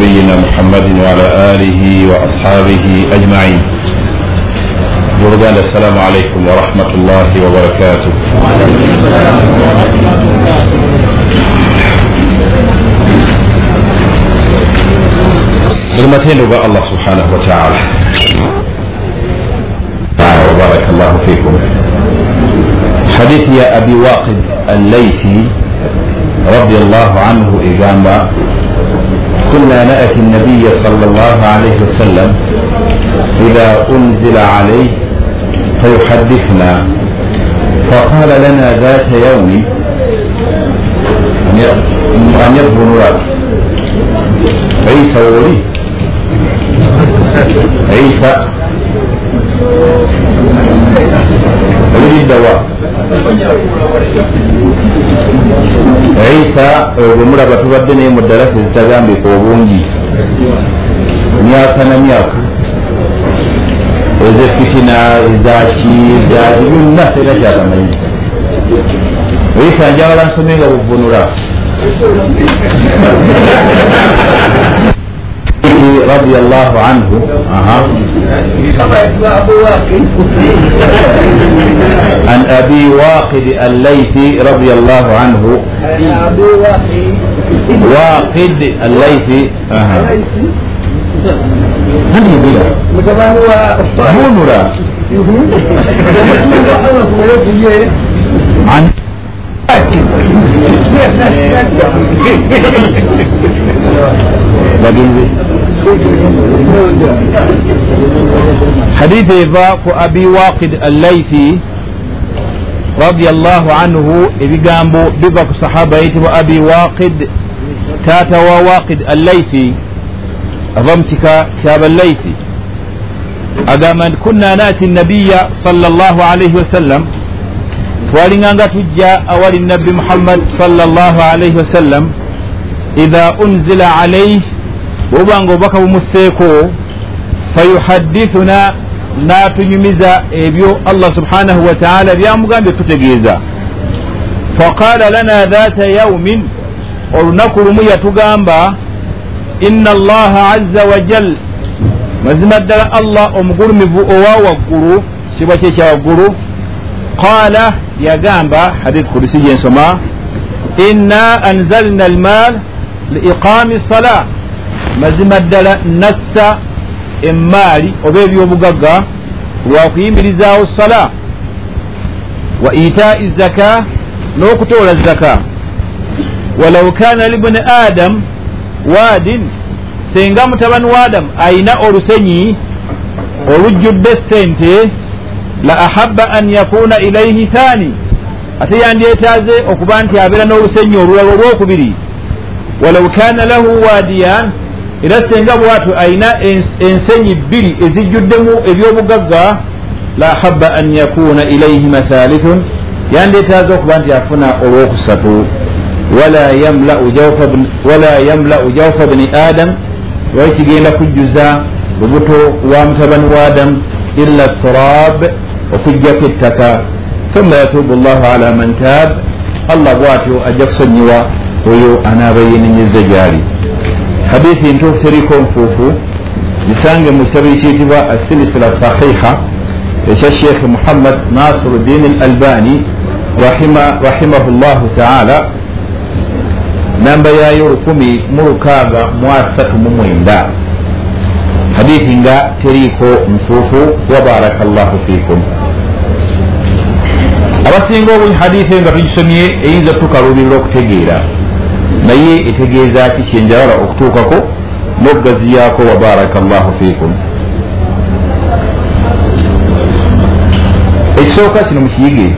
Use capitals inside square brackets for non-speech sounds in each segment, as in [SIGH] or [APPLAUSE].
نبينا محمد وعلى آله وأصحابه أجمعين. برجال السلام عليكم ورحمة الله وبركاته. برمتين وباء الله سبحانه وتعالى وبارك الله فيكم حديث يا أبي واقد الليثي رضي الله عنه إجامة كنا نأتي النبي صلى الله عليه وسلم إذا أنزل عليه فيحدثنا. فقال لنا ذات يوم أن يظهر لك عيسى وليه عيسى. وليه الدواء isa ogwo mulaba tubadde naye mu ddalasa ezitagambika obungi. Myaka na myaka. Ezefitina ezaki ezaki byonna tera kyatamanyi. Isa njagala nsome nga buvunula علي رضي الله عنه. أها. عن أبي واقد الليثي رضي الله عنه. واقد الليثي. أها. هل هي بلا؟ هو نرى عن [LAUGHS] Baginda حديث إفاق أبي واقد الليثي رضي الله عنه إبقامبو ببك صحابة أبي واقد تاتا وواقد الليثي أضمتك كتاب الليثي أقام كنا نأتي النبي صلى الله عليه وسلم twalinganga tujja awali nabbi muhammad salllah alaihi wasallam idha unzila alaihi alaih bwobanga obubaka bumuseeko fayuhaddithuna natunyumiza ebyo allah subhanahu wataala byamugambye tutegeeza. Faqala lana dhata yaumin olunaku lumu yatugamba ina allaha aza wajal mazima ddala allah omugulumivu owa waggulu kibwa kye kyawaggulu qala yagamba hadith kudusi gyensoma inna anzalna almal liiqami sala mazima ddala nassa emaali oba ebyobugagga lwakuyimirizaawo sala wa itai zaka n'okutoola zaka walau kana libuni adam waadin senga mutabani wa adamu ayina olusenyi olujjudde sente la ahabba an yakuna ilaihi thani ate yandyetaaze okuba nti abeera n'olusenyi olulala olwokubiri. Walau kana lahu waadiyan era senga bwatyo ayina ensenyi bbiri ezijjuddemu ebyobugagga la ahabba an yakuna ilaihi mathalithun yandyetaaze okuba nti afuna olwokusatu. Wala yamla'u jawfa bni adam wali kigenda kujjuza lubuto lwa mutabani wa adamu illa turab okujjako ettaka. Thumma yatubu llahu ala man taab allah bwatyo ajja kusonyiwa oyo anaaba yenenyeza gyali hadithi ntuufu teriko nfuufu gisange mu kitabo ekiyitibwa asilisila sahiha. Ekya sheekh muhammad nasiru ddin al albani rahimahu llahu taala. Namba yayo lukumi mu lukaaga mu asatu mu mwenda hadithi nga teriiko nfuufu wabaraka llahu fiikum abasinga obuli hadithi nga tugisomye eyinza tukalubirira okutegeera naye etegeeza ki kyenjagala okutuukako n'okugaziyaako wabaraka llahu fiikum ekisooka kino mukiyige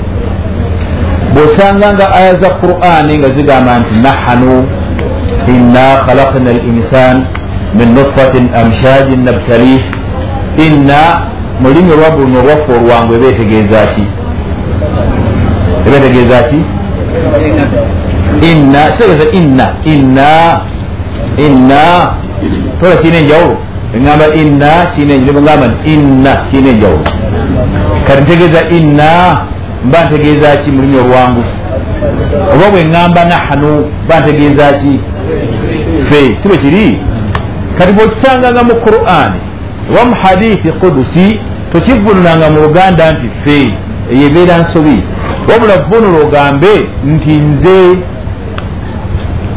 bw'osanganga aya za qur'ani nga zigamba nti nahanu inna khalaqna al insan min nutfatin amshajin nabtalih inna mu lulimi olwabbuluno olwaffe olwangu eba etegeeza ki. Eba etegeeza ki inna. Kitegeeza inna? Inna. Inna. Tola kiina enjawulo eŋamba inna kiina enjawulo nti inna kiina enjawulo kati ntegeeza inna mba ntegeeza ki mu lulimi olwangu oba bwe ŋŋamba nahanu mba ntegeeza ki fe si bwe kiri kati bwekisanganga mu qur'ani mu hadithi kudusi tokivunulanga mu luganda nti ffe eyo ebeera nsobi wabula vunula ogambe nti nze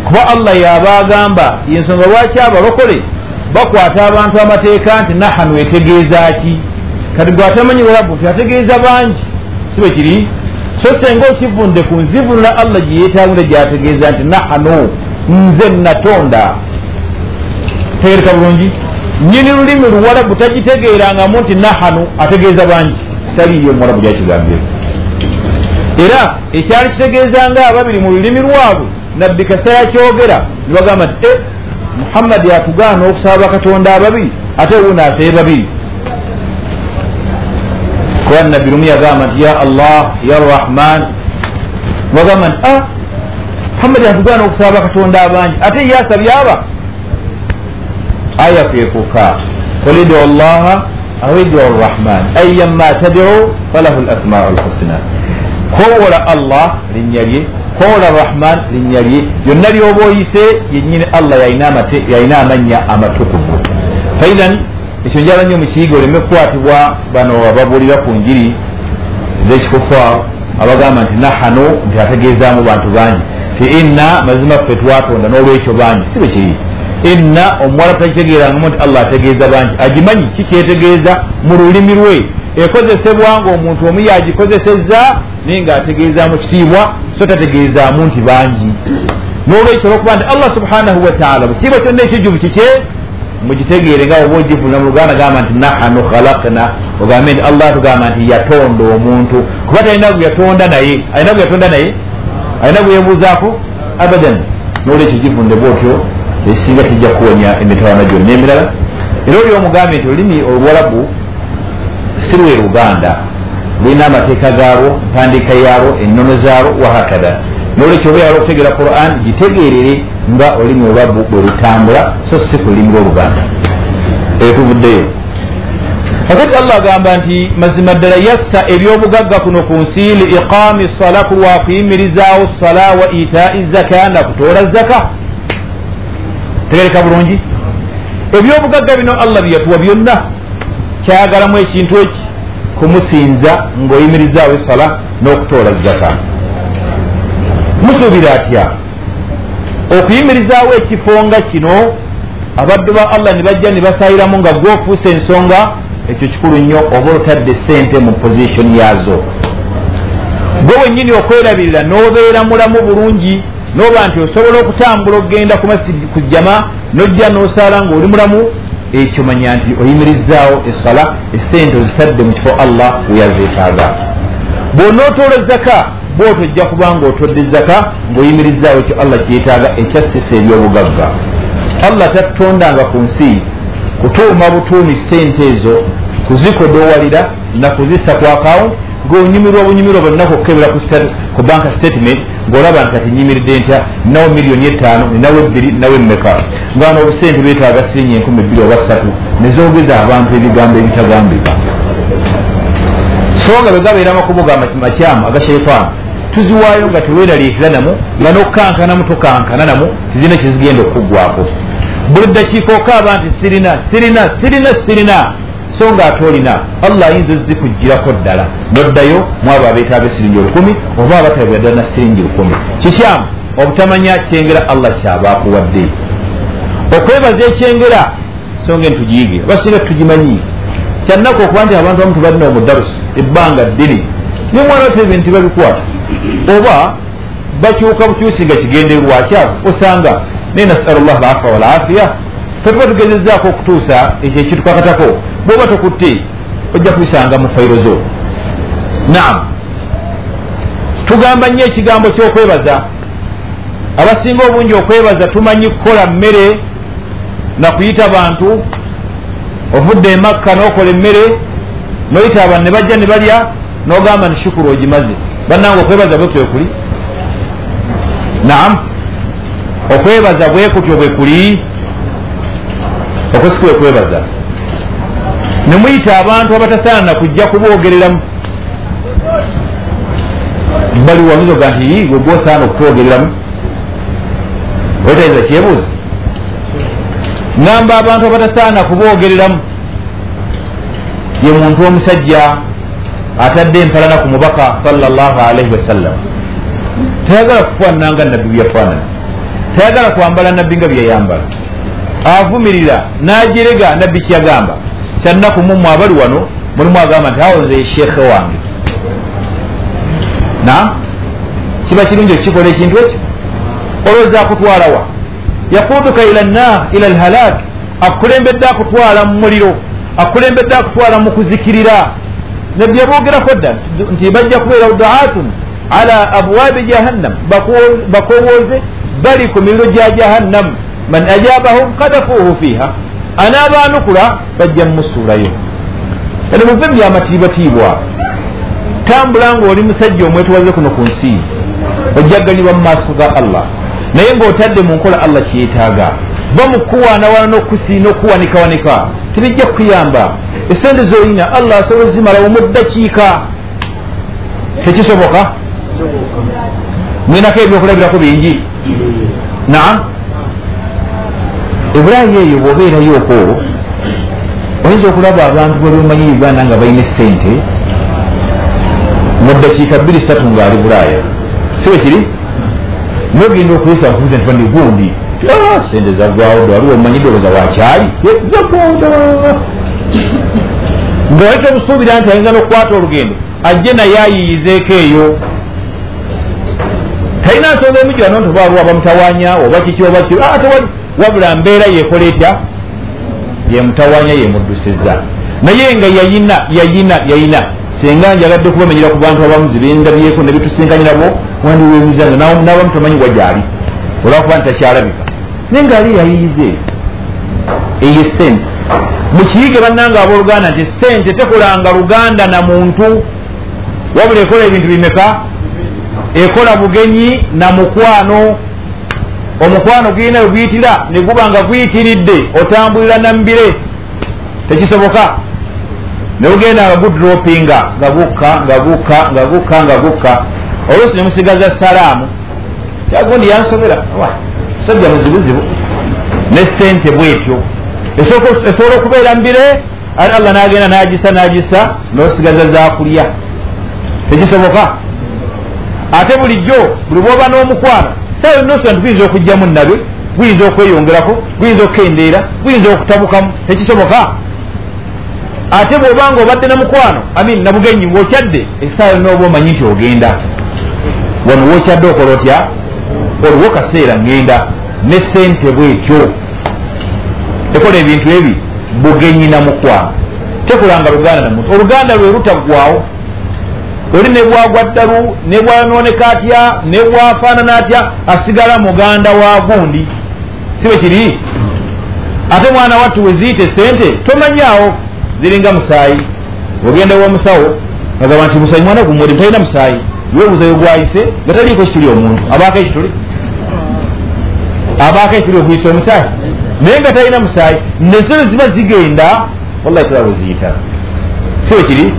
kuba allah yaba agamba yensonga lwaki abalokole bakwata abantu amateeka nti nahanu etegeeza ki? Kati gwe atamanyi walabu nti ategeeza bangi si bwe kiri? So senga okivunde ku nzivunula allah gye yeetagire gyategeeza nti nahanu nze natonda tegereka bulungi? Nyini lulimi luwalabu tagitegeerangamu nti nahanu ategeeza bangi. Taliyo omuwalabu gyakigambye era ekyali kitegeezanga ababiri mu lulimi lwabwe nabbi kasa yakyogera nibagamba nti e muhammadi atugaana okusaba bakatonda ababiri ate wuno aseye babiri kuba nabbi lumu yagamba nti ya allah ya rahman. Nibagamba nti a ah, muhammadi atugaana okusaba bakatonda abangi ate ye asabye aba? Aya kwekuka qul idu llaha aw idu rrahman ayama tadiu falahu lasmau lhusna kowola allah linnya lye kowola rahman linnya lye byonna lyoba oyise yenyini allah yalina amannya amatukuvu. Faidan ekyo njala nnyo mukiyiga oleme kukwatibwa bano ababuulira ku njiri zekikufa abagamba nti nahanu nti ategeezaamu bantu bangi. Ti inna mazima ffe twatonda n'olwekyo bangi si bwe kiri. Inna omuwala takitegeerangamu nti allah ategeeza bangi. Agimanyi kikyetegeeza mu lulimi lwe. Ekozesebwa nga omuntu omu yagikozesezza naye ngaategeezaamu kitiibwa so tategeezaamu nti bangi. N'olwekyo olwokuba nti allah subhanahu wataala bukitiibwa kyonna ekijubu kikye mugitegeere nga oba ogivuna mu luganda gamba nti nahanu khalakna ogambe nti allah tugamba nti yatonda omuntu. Kuba talina gwe yatonda naye alina gwe yatonda naye? Alina gwe yebuuzaako abadan. N'olwekyo givunde bwotyo esinga tijja kuwonya emitawana gyonna emirala. Era oli omugambe nti olulimi oluwalabu si lwe luganda lulina amateeka gaalwo mpandiika yaalwo ennono zaalwo wahakada nolwekyo oba yala okutegera quran gitegerere nga olulimi olwabu bwe lutambula so si ku lulimi lwoluganda etuvuddeyo kakati allah agamba nti mazima ddala yassa ebyobugagga kuno ku nsi li iqami sala kulwakuyimirizaawo sala wa itai zaka nakutoola zaka. Tegereka bulungi? Ebyobugagga bino allah byeyatuwa byonna. Kyayagalamu ekintu eki kumusinza ngaoyimirizaawo esala n'okutoola zaka. Musuubira atya? Okuyimirizaawo ekifo nga kino abaddu ba allah ne bajja ne basayiramu nga gwofuusa ensonga ekyo kikulu nnyo oba otadde sente mu positioni yaazo. Gwe wennyini okwerabirira n'obeera mulamu bulungi noba nti osobola okutambula okgenda ku jama nojja nosaala ngaoli mulamu ekyo manya nti oyimirizaawo esala esente ozitadde mu kifo allah weyazeetaaga bwonaotoola zaka bwoti ojja kubanga otodde zaka ngaoyimirizaawo ekyo allah kyetaaga ekyasisa ebyobugagga. Allah tatutondanga ku nsi kutuuma butuumi sente ezo kuzikodowalira nakuzisa ku akawunti ngaonyumirwa obunyumirwa bonna kukebera ku banka statement ngaolaba nti ati nyimiridde ntya nawo miliyoni etaano ninawo ebbiri nawo emmeka nga noobusente betaaga sirinyi enkumi ebbiri oba ssatu nezogeza abantu ebigambo ebitagambika. So nga bwe gabeera amakubo ga makyamu aga sheitaani tuziwaayo nga teweeraliikira namu nga nokukankanamu tokankana namu tizirina kyezigenda okuggwako buli ddakiika okaaba nti sirina sirina sirina sirina so nga ate olina allah ayinza ozikugirako ddala. Noddayo mwabo abeetaaga esiringi olukumi oba abatabira ddala na siringi lukumi kikyamu obutamanya kyengera allah kyaba akuwadde. Okwebaza ekyengera songa entugiyige abasinga tugimanyi. Kyannaku okuba nti abantu bamu tubalina omudarusi ebbanga ddiri nimwana otebe nti babikwata oba bakyuka bukyusi nga kigenderwakyaku osanga naye nasalu llah alafa walafiya tetuba tugezezaako okutuusa ekyo ekitukakatako bwoba tokutte ojja kubisanga mu fayiro zo. Naam. Tugamba nnyo ekigambo kyokwebaza. Abasinga obungi okwebaza tumanyi kukola mmere nakuyita bantu. Ovudde emakka nokola emmere noyita abantu ne bajja ne balya nogamba ni shukuru ogimaze. Bannanga okwebaza bwe kwe kuli? Naam. Okwebaza bwe kutyo bwe kuli okusikuwe kwebaza nemuyita abantu abatasaana kujja kuboogereramu bali wanuzoga nti gwe gwosaana okutwogereramu wetaiza kyebuuza ngamba abantu abatasaana kuboogereramu ye muntu omusajja atadde empalana ku mubaka salllah alaihi wasallam tayagala kufaanananga nabbi byeyafaanana tayagala kwambala nabbi nga byeyambala avumirira n'ajerega nabbi kyeyagamba kyannaku mumwe abali wano mulimu agamba nti awo nze sheekhe wange. Na? Kiba kirungi okukikola ekintu ekyo? Olowooza akutwalawa yakuduka ila nar ila lhalak akulembedde akutwala mu muliro akulembedde akutwala mu kuzikirira. Nebyebugerako dda nti bajja kubeera duatun ala abwabi jahannam. Bakowooze bali ku miriro gya jahannam man ajabahum kadafuuhu fiiha anaabaanukula bajja mumusuulayo kale muve byamatiibwatiibwa tambula ngaoli musajja omwetowaze kuno ku nsi ojjaganyibwa mu maaso ga allah naye ng'otadde mu nkola allah kyetaaga ba mukuwaanawaana n'okusiina okuwanikawanika tebijja kukuyamba esente zoyina allah asobola zimalawo mu ddakiika tekisoboka mwinako ebyokulabirako bingi naam ebulayi eyo bwobeerayoko oyinza okulaba abantu bwebemanyi uganda nga balina esente mu ddakiika bbiri satu ngaali bulaaya. Siwe kiri nogenda okuyisa bakubuza nti bani gundi ah, sente zagwawo dwaliwo omanyi dolooza wakyali zagonda ngawaita obusuubira nti ayinza n'okukwata olugendo ajje naye ayiyizeeko eyo. Talina nsonga emujirano nti oba lwa bamutawanya oba kiki oba ki ah, wabula mbeera yekola etya? Yemutawanya yemuddusiza naye nga yayina yayina yayina. Senga njagadde kubamenyera ku bantu abamu zibindabyeko nebitusinkanyirabo wandiwemizanga nabamu tamanyi wagyali olwakuba nti takyalabika naye ngaali yayiyize. Eyo sente mukiyige bannanga abooluganda nti sente tekolanga luganda na muntu. Wabula ekola ebintu bimeka? Ekola bugenyi na mukwano omukwano gulina weguyitira neguba nga guyitiridde otambulira nambire. Tekisoboka. Negugenda nga gudropinga nga gukka nga gukka nga gukka nga gukka. Oluusi nemusigaza salaamu. Kyagundi yansobera sajja muzibuzibu. Ne sente bwetyo. Esobola okubeera mbire ate allah nagenda nagisa nagisa nosigaza zakulya tekisoboka. Ate bulijjo buli bwoba n'omukwano sawa nosa nti guyinza okugjamu nabe guyinza okweyongerako guyinza okukendeera guyinza okutabukamu. Tekisoboka. Ate bwobanga obadde namukwano amin nabugenyi ngaokyadde esaawa noba omanyi nti ogenda. Wano wokyadde okola otya? Oliwo kaseera ngenda ne sente bwekyo. Ekola ebintu ebi bugenyi namukwano tekulanga luganda namuntu oluganda lwe lutaggwawo oli nebwagwa ddalu nebwanoneka atya nebwafaanana atya asigala muganda wa gundi. Sibe kiri? Ate mwana wattu weziyite sente tomanyaawo ziringa musaayi. Ogenda womusawo agamba nti musaayi mwana gumuli talina musaayi. Webuzayo gwayise nga taliiko ekituli omuntu. Abaako ekituli? Abaako ekituli okuyisa omusaayi? Naye nga talina musaayi nezo ziba zigenda wallahi tula weziyita siwe kiri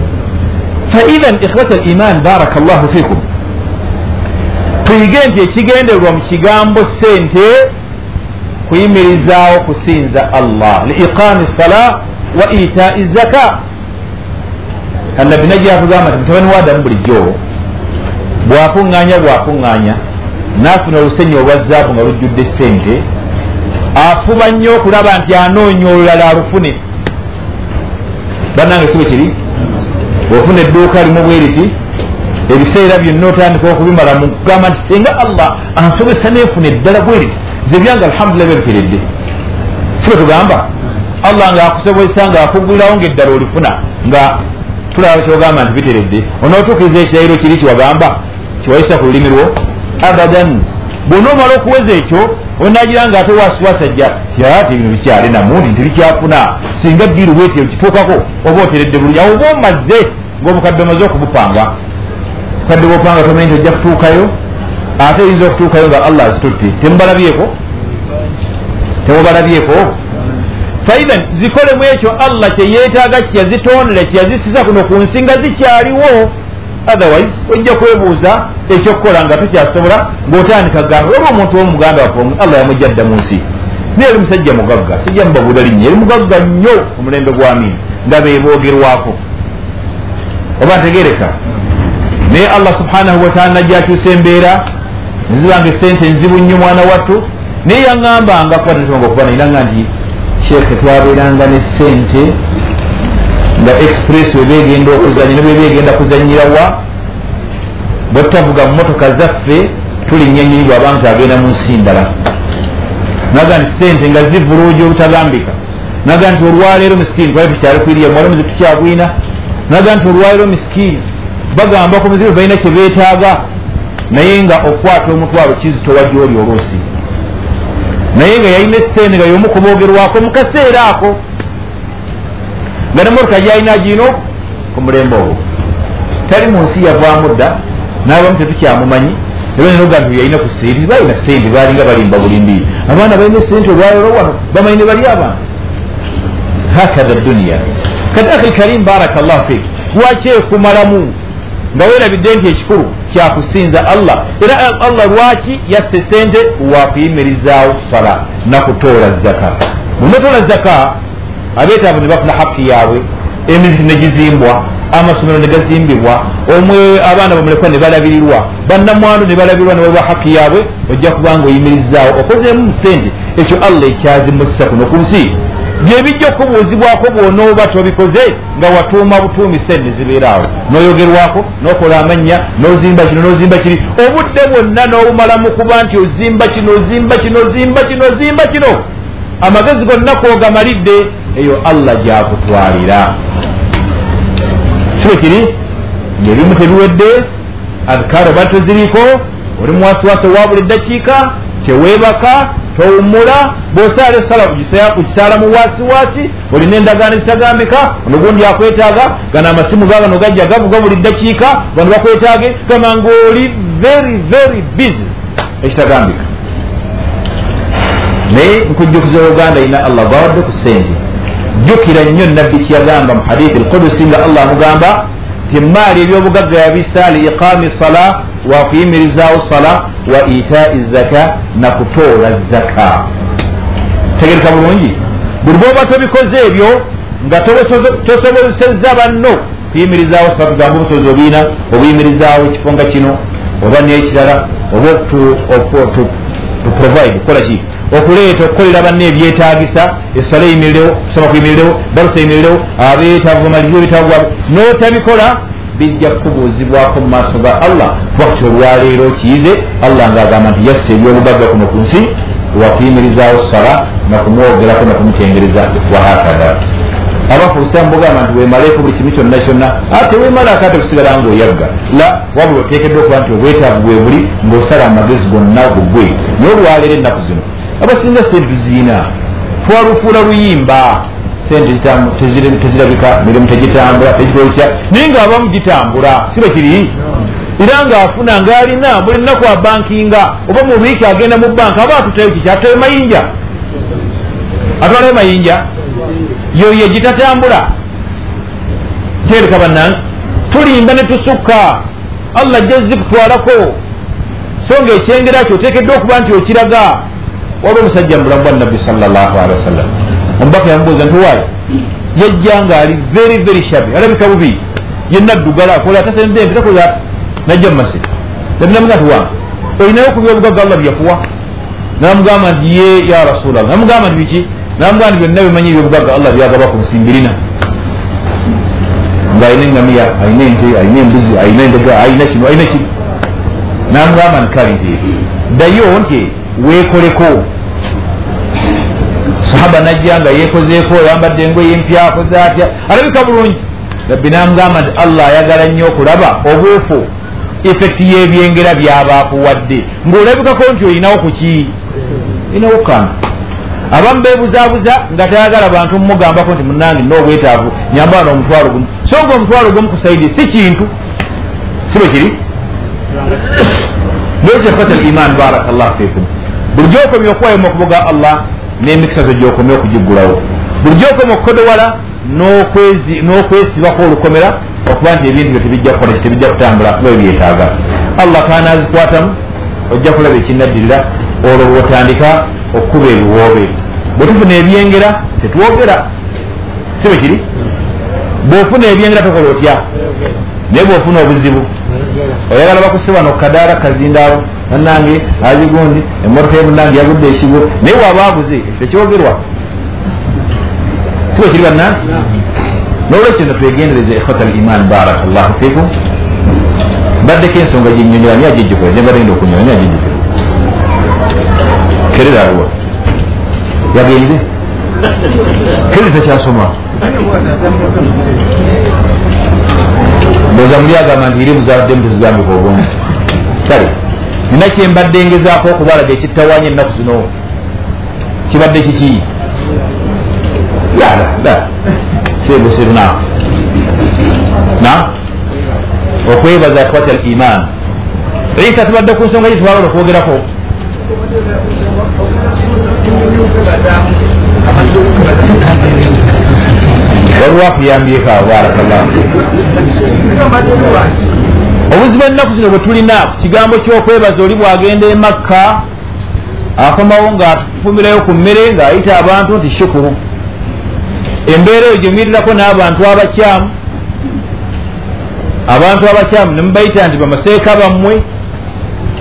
faidhan ikhwata liman baraka llahu fikum tuyige nti ekigendererwa mu kigambo sente kuyimirizaawo kusinza allah. Liiqami sala wa itai zaka kanabbi najjakugamba nti mutabani wa adamu bulijjo bwakuŋŋaanya bwakuŋŋaanya naafuna olusenyi olwazaabu nga lujjudde sente afuba nnyo okulaba nti anoonya olulala alufune. Bannange sibe kiri bwofuna edduuka limu bwe riti ebiseera byonna otandika okubimala mu kugamba nti singa allah ansobesa neefuna eddala bwe riti ze byange alhamdulillah bebikeredde sibe tugamba? Allah ngaakusobozesa ngaakugulirawo ngaeddala olifuna nga tulaba kyogamba nti biteredde. Onootuukiriza ekirayiro kiri kiwagamba kiwayisa ku lulimi lwo? Abadan bwonaomala okuweza ekyo onagira nga ate wasiwasajja ati bino bikyali namundi nti bikyafuna. Singa ddiiru bwetyo kituukako oba oteredde bulungi. Awo oba omaze ngaobukadde omaze okubupanga bukadde bwopanga tomanyi nti ojja kutuukayo ate eyinza okutuukayo nga allah azitutte. Temubalabyeko? Temubalabyeko? Faidan zikolemu ekyo allah kyeyeetaaga kyeyazitondera kyeyazisiza kuno ku nsi nga zikyaliwo otherwise ojja kwebuuza ekyokukola nga tokyasobola ng'otandika gamba oba omuntu womuganda wafe allah yamujjadda mu nsi. Naye yali musajja mugagga sijja mubabuula linnya yali mugagga nnyo omulembe gwamini nga bebogerwako oba ntegereka? Naye allah subhanahu wataala najja akyusa embeera nezibanga esente nzibu nnyo mwana wattu naye yaŋambanga kuba tetonga okuba nayinanga nti sheekhe twabeeranga ne sente nga express webegenda okuzanya nebwebegenda kuzanyirawa bwetutavuga mu motoka zaffe tulinnya nyini bwabanga tagenda mu nsi ndala naga nti sente nga zivuluuja obutagambika. Naga nti olwaleero misikini twali tukyali kwiriya muwalamuzi tukyagwina naga nti olwaleero misikini bagamba ku muzibu balina kyebeetaaga naye nga okwata omutwalo kizitowa gyoli olwosi naye nga yalina esente nga yomu kuboogerwako mu kaseera ako nga nemotoka gyalina gino ku mulembe ogwo tali mu nsi yavaamu dda n'abamu tetukyamumanyi ebanenoga nti yalina ku sente balina sente balinga balimba bulimbi abaana balina esente olwaliro wano bamanyi ne bali abantu hakatha duniya kati akhi karim baraka llahu fik. Lwaki ekumalamu nga weerabidde nti ekikulu kyakusinza allah. Era allah lwaki yasse sente wakuyimirizaawo sala nakutoola zaka. Bunatoola zaka abeetaavu ne bafuna haki yaabwe emiziki ne gizimbwa amasomero ne gazimbibwa omwe abaana bamulekwa ne balabirirwa bannamwano ne balabirwa ne balwa haki yaabwe ojja kubanga oyimirizaawo. Okozeemu mu sente ekyo allah ekyazimusisa kuno ku nsi. Byebijja okubuuzibwako bwonooba tobikoze nga watuuma butuumi sente zibeeraawo. Noyogerwako nokola amannya nozimba kino nozimba kiri. Obudde bwonna n'obumala mu kuba nti ozimba kino ozimba kino ozimba kino ozimba kino. Amagezi gonna kwogamalidde eyo allah gyakutwalira. Kibe kiri ngaebimu tebiwedde azkaaro bali toziriko oli muwasiwasi owa buli ddakiika teweebaka towumula bwosala esala kukisaala mu wasiwasi olina endagaano ezitagambika ono gundi akwetaaga gano amasimu gagano gajja gavuga buli ddakiika bano bakwetaage gamba ngaoli very very busy ekitagambika. Naye nkujjukiza uganda ina allah gawadde ku sente jjukira nnyo nabbi kyeyagamba mu hadithi lkudusi nga allah amugamba nti emaali ebyobugagga yabisa li iqami sala wakuyimirizaawo sala wa itai zaka nakutoola zaka tegereka bulungi? Buli bwoba tobikoze ebyo nga tosobozesezza banno kuyimirizaawo sala tugamba obusobozi obiina obuyimirizaawo ekifo nga kino oba nekirala oba tuprovide kukola ki okuleeta okukolera banna ebyetagisa esala eyimirirewo kusoma kuyimirirewo darusa eyimirirewo abeetaavu bamalirizo ebitaavu bwabwe n'otabikola bijja kubuuzibwako mu maaso ga allah. Wakati olwaleero kiyize allah ngaagamba nti yasse ebyobugagga kuno ku nsi wakuyimirizaawo sala nakumwogerako nakumutengereza wahakada abafu obusiramu bugamba nti wemaleeko buli kimu kyonna kyonna. Ate wemalako ate kusigala nga oyagga la wabula oteekeddwa okuba nti obwetaavu bwe buli ng'osala amagezi gonna gugwe. Naye olwaleero ennaku zino abasinga sente tuziina twalufuula luyimba sente tezirabika mirimu tegitambula tegitolekya naye ngaabamu gitambula sibe kiri? Era ngaafuna ngaalina buli nnaku abankinga oba mu wiiki agenda mu banka aba atutayo kiki atutayo mayinja. Atwalayo mayinja? Yoye gitatambula. Tereka bannange. Tulimba ne tusukka. Allah jazzi kutwalako so nga ekyengera kyo oteekeddwa okuba nti okiraga waliwo omusajja mubulamu bwa nabbi wasallam omubaka yamubuuza nti waayi yajja nga ali very very shabi alabika bubi. Yenna ddugala akola atasenze empi takola najja mumasi nabinamuga nti wange olinayo ku byobugagga allah byakuwa namugamba nti ye ya rasulllah namugamba nti biki? Namugamba nti byonna bimanyi ebyobugagga allah byagaba ku nsimbirina ngaalina engamiya alina ente alina embuzi alina endega alina kino alina kino namugamba nti kale nti ddayo nti weekoleko. Sahaba najja nga yekozeeko oyambadde engoye empya akoze atya alabika bulungi. Nabbi namugamba nti allah ayagala nnyo okulaba obuufu efekti y'ebyengera byabaakuwadde ng'olabikako nti olinawo kuki olinawo kantu abamu beebuzaabuza nga tayagala bantu mumugambako nti munange noobwetaavu nyamba wano omutwalo gumu. So nga omutwalo gumu ku saidi si kintu. Si bwe kiri? Nosekhata liman baraka llahu fikum buli gyokomya okuwayomu okubuga allah n'emikisa zo gyokomya okugiggulawo. Buli gyokomya okukodowala n'okwesibako olukomera okuba nti ebintu byo tebijja kukola tebijja kutambula nga byebyetaaga allah kanazikwatamu ojja kulaba ekinaddirira olwo bwotandika okukuba ebiwoobe. Bwetufuna ebyengera tetwogera. Si bwe kiri? Bwofuna ebyengera tokola otya? Naye bwofuna obuzibu. Oyagala bakusibano kukadaala kazindaalo nanange azigundi emotoka yemunange yagudde ekigo naye waaba aguze tekyogerwa si bwe kiri bannange nolwekyo nga twegendereza ikhwata al iman barakallahu fikum. Baddeko ensonga gyenyonyola ni agijjukira nebagenda okunyola ni agijjukira kerera aliwa yagenze? Kerera tekyasoma mboza muli agamba nti irimu zabaddemu tezigambika obungi kale nina kyembadde ngezaako okubalaga ekittawanya ennaku zino. Kibadde kiki? Yala sebusiru na. Okwebaza akwata al iman isa tubadde ku nsonga gye tubala okwogerako. Walwakuyambyeko awo barakallah obuzibu ennaku zino bwe tulina kigambo ky'okwebaza oli bwagenda emakka akomawo ngaatufumirayo ku mmere ng'ayita abantu nti shukuru. Embeera eyo gyemirirako n'abantu abakyamu abantu abakyamu nemubayita nti bamaseeka bammwe.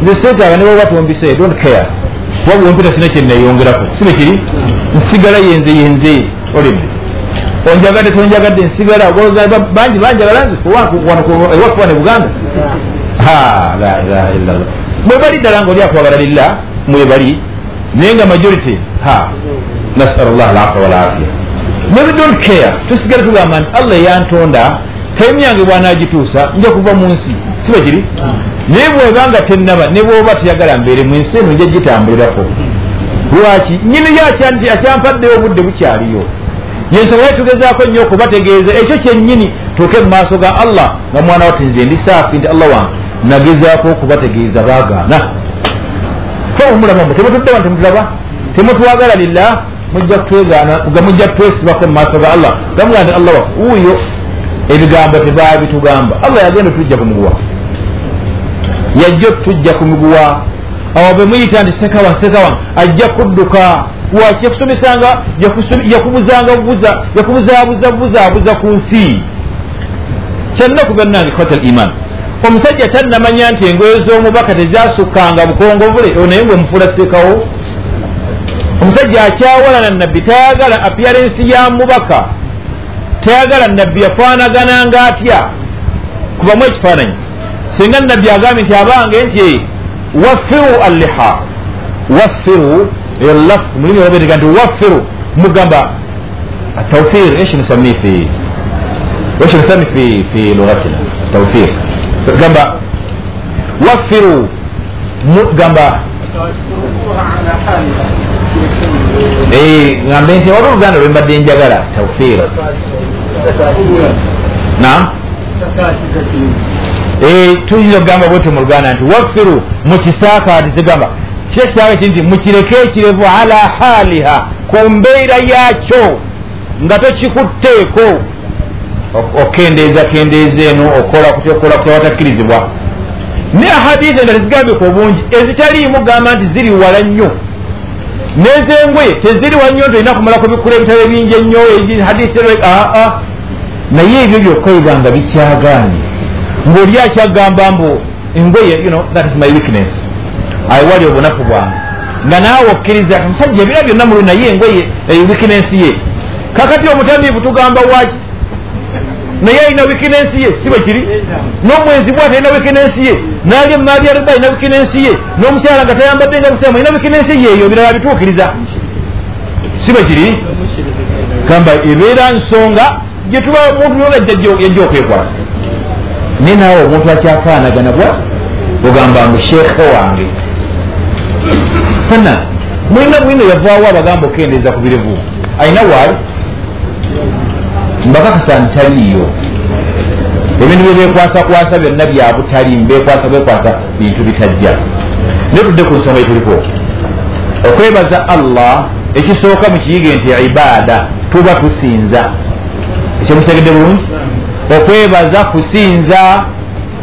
Nze seetaaga nebaba tombise don't care. Kuba bwempita sina kyenayongerako sibe kiri? Nsigala yenze yenze olebe onjagadde tonjagadde nsigala bangi banjagala nze ewakuba ne buganda. La ilaha illallah mwebali ddala nga oli akwagala lillah mwebali naye nga majority nasal llah alafa walafiya newe don't care tusigale tugamba nti allah yantonda taimu yange bwanagituusa nja kuva mu nsi siba kiri? Naye bwebanga tenaba ne bwoba teyagala mbeere mu nsi eno nja gitambulirako. Lwaki? Nyini yo akyampaddeyo obudde bukyaliyo yensonga ye tugezaako nnyo okubategeeza ekyo kyennyini tuuke mu maaso ga allah nga mwana wati nze ndi saafi nti allah wange. Nagezaako okubategeeza baagaana. Fomulaba mwe temutuddewa temutulaba temutwagala lillah? Mujja kutwegaana nga mujja kutwesibako mu maaso ga allah. Gamuga nti allah wafe wuuyo. Ebigambo tebabitugamba allah yagenda tujja kumuguwa yajja tujja kumiguwa awo bemuyita nti sekawa sekawa ajja kudduka waki yakusomesanga yakubuzanga buza yakubuzaabuza buzaabuza ku nsi. Kyannaku bannange ikhwata al iman. Omusajja tannamanya nti engoye z'omubaka tezasukkanga bukongovule naye ngaomufuula sekawo omusajja akyawalana nabbi tayagala appearance ya mubaka. Tayagala nabbi yafaanagananga atya kubamu ekifaananyi. Singa nabbi agambye nti abange nti waffiru alliha waffiru elaf mulimi olabetega nti waffiru mugamba atawfir eshi nusami fi eshi nusami fi fi lughatina tawfir gamba waffiru gamba ngambe nti wali oluganda lwembadde njagala tawfir na tuyinza okugamba bwetyo mu luganda nti waffiru mukisaakaatize gamba kyekitaaga ki nti mukireke ekirevu ala haaliha ku mbeera yaakyo nga tokikutteeko okendeeza kendeeza eno okola kutya okola kutya watakkirizibwa naye ahadisi nga tezigambika obungi ezitaliimu gamba nti ziri wala nnyo. Nezengwe teziri wa nnyo nti olina kumalako bikula ebitabo ebingi ennyo hadisi aa naye ebyo byokka bibanga bikyagaanye. Ng'oli akyagamba mbu engoye you know, that is my weakness ayiwali obunafu bwange. Nga naawe okkiriza omusajja ebira byonna mulu naye engoye weakness ye. Kakati omutamiivu tugamba waki naye alina weakness ye si bwe kiri? N'omwenzi bwati alina weakness ye? Naali emaali yaliba alina weakness ye? N'omukyala nga tayambadde nga busiramu alina weakness ye eyo? Birala bituukiriza. Si bwe kiri? Gamba ebeera nsonga gyetuba omuntu yajja okwekwasa naye naawe omuntu akyafaanagana bwa? Ogamba mbu sheekhe wange fana mulina bwino yavaawo abagamba okendeeza ku birevu ayina waali mbakakasa ntaliiyo ebintu byebekwasakwasa byonna byabutali mbekwasa bekwasa bintu bitajja naye tudde ku nsonga yetuliko okwebaza allah ekisooka mukiyige nti ibaada tuba tusinza ekyomusegedde bulungi okwebaza kusinza.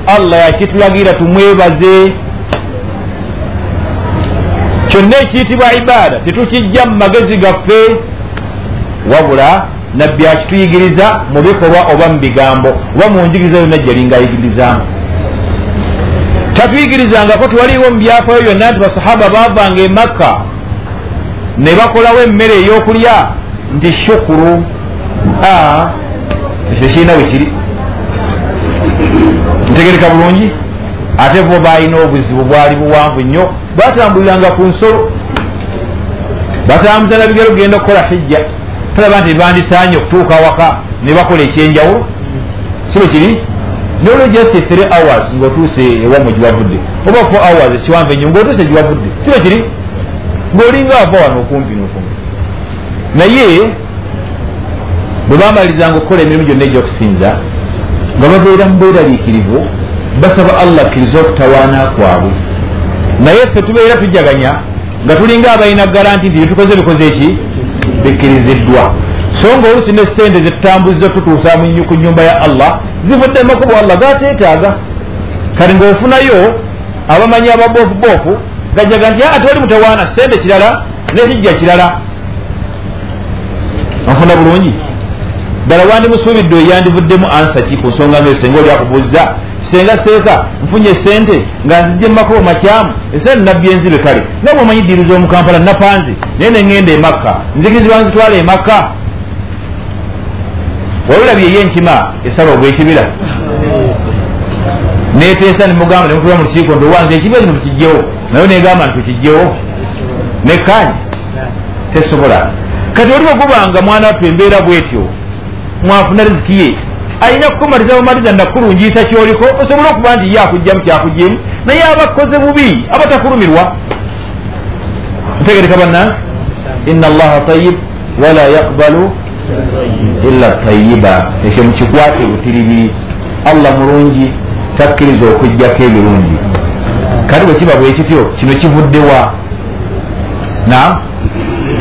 Allah yakitulagira tumwebaze kyonna ekiyitibwa ibaada? Tetukijja mu magezi gaffe wabula nabbi akituyigiriza mu bikolwa oba mu bigambo oba mu njigiriza yonna gyalinga ayigirizamu. Tatuyigirizangako tewaliwo mu byafaayo byonna nti basahaba baavanga emakka ne bakolawo emmere ey'okulya nti shukuru. Ekyo kirina bwe kiri. Ntegereka bulungi ate bo balina obuzibu bwali buwanvu nnyo batambuliranga ku nsolo. Batambuza na bigero kugenda okukola hijja. Talaba nti bandisaanye okutuuka waka ne bakola ekyenjawulo. Si bwe kiri? Nolwo just three hours ngaotuuse ewamwe giwavudde oba four hours ekiwanvu enyo ngaotuuse giwavudde si bwe kiri? Ng'olinga ava wano okumpi nokumpi naye bwe bamalizanga okukola emirimu gyonna egyokusinza nga babeera mu bweraliikirivu basaba allah akkiriza okutawaana kwabwe. Naye ffe tubeera tujjaganya nga tulinga abalina garanti nti byetukoze bikoze eki bikkiriziddwa. So nga olusi ne sente zetutambuziza tutuusa ku nyumba ya allah zivudde makubo allah gateetaaga kati ngaofunayo abamanyi ababofubofu gajaga nti ate wali mutawaana sente kirala nekijja kirala. Nfuna bulungi? Ddala wandimusuubidde oyandivuddemu ansa ki ku nsonga ngayo senga oli akubuuza senga seeka nfunye sente nga nzijja mumakubo makyamu esente nabbi enzibe kale nga bwemanyi diiru z'omukampala napanzi naye neŋŋenda emakka nzikirizibwa nzitwala emakka wabulabye ye enkima esaba ogwekibira neteesa nemugamba nemutula mu lukiiko nti owange ekibira kino tukijjewo naye negamba nti tukijjewo nekanya tesobola. Kati oli bwegubanga mwana wattu embeera bwetyo mwafuna riziki ye alina kukumaliza bumaliza nakulungiisa kyoliko osobole okuba nti ye akugjamu kyakugjimu naye aba akoze bubi aba takulumirwa ntegereka banna ina allaha tayib wala yaqbalu illa tayiba ekyo mukikwate butiribiri allah mulungi takkiriza okugjako ebirungi kati bwe kiba bwekityo kino kivuddewa na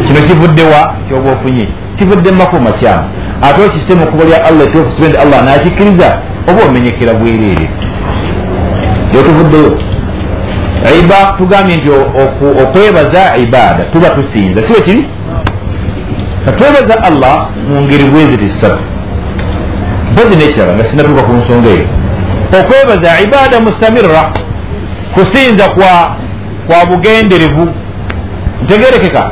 kino kivuddewa kyoba ofunye kivudde mumakubo makyamu ate okise mu kuba lya allah ekyokusibe nti allah. Nakikkiriza oba omenyekera bwereere gyotuvuddeyo iba tugambye nti okwebaza ibaada tuba tusinza. Si wekiri katwebaza allah mu ngeri bweziti ssatu mpozi nekirala nga sinatuuka ku nsonga eyo okwebaza ibaada mustamirra kusinza kwa bugenderevu ntegerekeka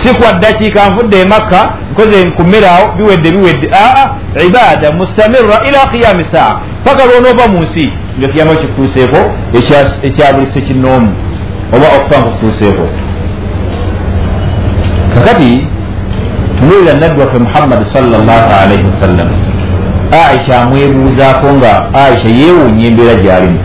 si kwa ddakiika nvudde emakka nkoze nkumere awo biwedde biwedde. Aa ibaada mustamirra ila qiyami saa. Paka lwonoova mu nsi nga kiyama kikutuuseeko ekya buli sekinoomu oba okufa nkukutuuseeko kakati tunuulira nabbi waffe muhammadi salllah alaihi wasallam aisha amwebuuzaako nga aisha yeewuunya embeera gyalimu.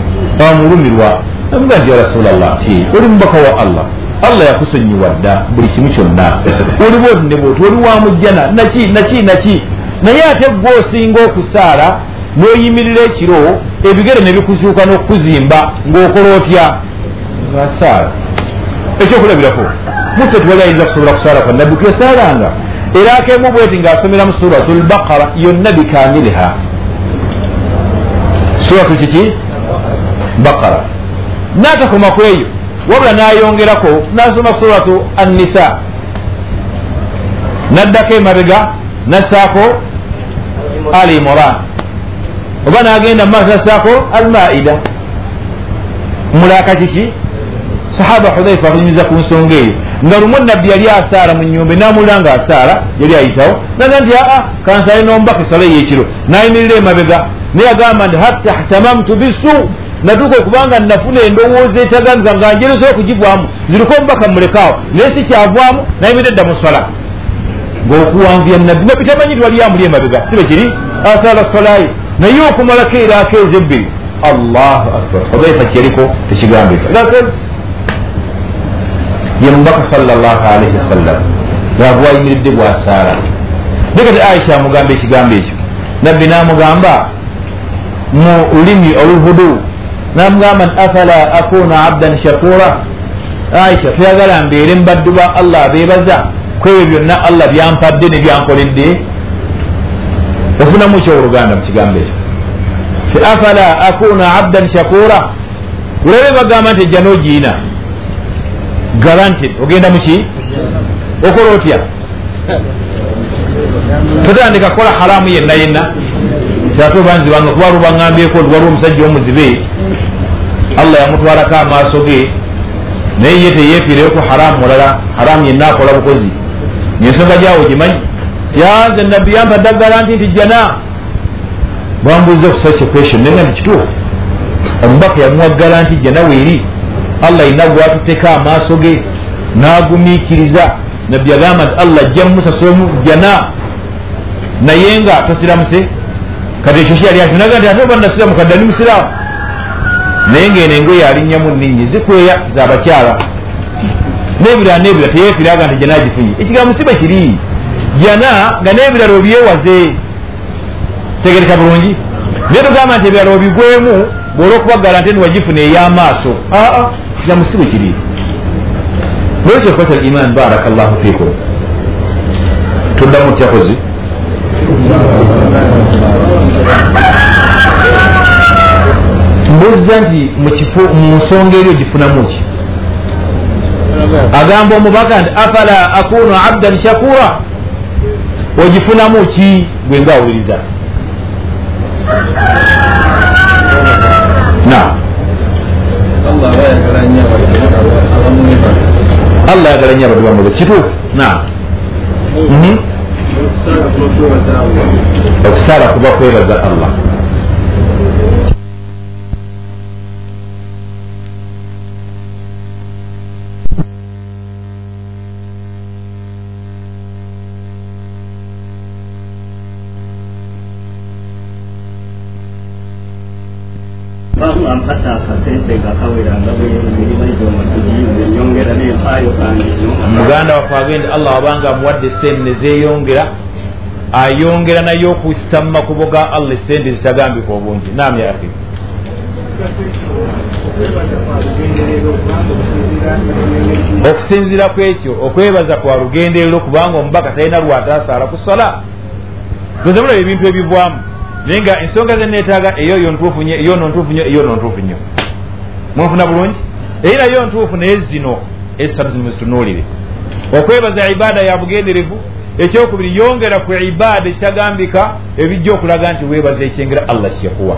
Amulumirwa amuga nti ya rasulllah oli mubaka wa allah allah yakusonyiwa dda buli kimu kyonna oliwo odinebwoti oli wamujjana naki naki naki naye ate gwe osinga okusaala n'oyimirira ekiro ebigere ne bikuzuuka n'okukuzimba ng'okola otya ngaasaala ekyokulabirako muffe tewali ayinza kusobola kusaala kwa nabbi twesaalanga era akemu bweti ng'asomera mu suratu lbaqara yonna bikamiriha suratu kiki baqara. N'atakoma ku eyo wabula n'ayongerako n'asoma suratu annisa. N'addako emabega n'assaako ali imoran oba n'agenda mu maaso n'assaako almaida. Mulaka kiki? Sahaba hudhaifa akunyumiza ku nsonga eyo. Nga lumu nabbi yali asaala mu nyumba namulira nga asaala yali ayitawo. Naga nti aa kansale n'omubaka esala eyekiro nayimirira emabega naye agamba nti hatta htamamtu bisu natuuka okubanga nafuna endowooza etaganza nga njeresobola okugivaamu ziriko omubaka mulekaawo naye si kyavaamu nayimirira edda mu sala ngaokuwanvuya nabbi nabbi tamanyi nti wali amuli emabega sibe kiri? Asaala salaye naye okumalako era akeeza ebbiri allahu akbar. Hudhaifa kyeriko tekigambika ye mubaka salaalaihi wasallam bwaba wayimiridde bwasaala naye kati aisha amugamba ekigambo ekyo. Nabbi namugamba mu lulimi oluvudu namugamba nti afala akuna abdan shakura aisha tuyagala mbeere mubaddu ba allah abeebaza kwebyo byonna allah byampadde ne byankoledde ofunamu kyoluganda mu kigambo ekyo ti afala akuna abdan shakura olabe bagamba nti ejja nogiina garanted ogenda muki okola otya totandika kukola haramu yenna yenna ate obanzibanga kuba lubaŋambyeko waliwo omusajja omuzibe allah yamutwalako amaaso ge naye ye teyefiireyo ku haramu mulala haramu yenna akola bukozi nyensonga gyawo gimanyi yanze nabbi yampadde garanti nti jana bambuuza ku such question nenga nti kituufu omubaka yamuwa garanti jana weeri allah ina gwatuteka amaaso ge n'agumiikiriza nabbi yagamba nti allah ajja mumusasolamu jana naye nga tosiramuse kati ekyo kyali akyo naga nti ate oba nasiramu kadde ali musiraamu naye ngaeno engoye alinnyamu ninyi zikweya zabakyala n'ebirala n'ebirala teyeefiraga nti jana agifunye ekigambo siba kiri. Jana nga n'ebirala obyewaze. Tegereka bulungi. Naye tugamba nti ebirala obigwemu bwolwokubaggala nti niwagifuna ey'amaaso. Aa kigambo si bwe kiri. Lwekyo kwata liman baraka llahu fikum tuddamu tyakozi mbuuziza nti mu nsonga eri ogifunamu ki? Agamba omubaka nti afala akunu abdan shakura? Ogifunamu ki? Gwe ngaawuliriza na. Allah ayagala nyo abaddu bamwe kituufu? Na. Okusaala kuba kwebaza allah ampata akasente nga kaweranga bwemirimo gyomatuginyongera nempaayo kange muganda waffe agenda allah wabanga amuwadde sente nezeyongera ayongera naye okuyisa mu makubo ga allah esente zitagambika obungi. Nam yafi okusinziira ku ekyo okwebaza kwa lugenderero kubanga omubaka talina lwatasaala ku sola tozabula ebintu ebivwamu naye nga ensonga zeneetaaga eyo yo ntuufu nyo eyo no ntuufu nyo eyo no ntuufu nnyo. Munfuna bulungi? Eyi nayo ntuufu naye zino esatu zino zitunuulire. Okwebaza ibaada ya bugenderevu ekyokubiri yongera ku ibaada ekitagambika ebijja okulaga nti weebaza ekyengera allah kyekuwa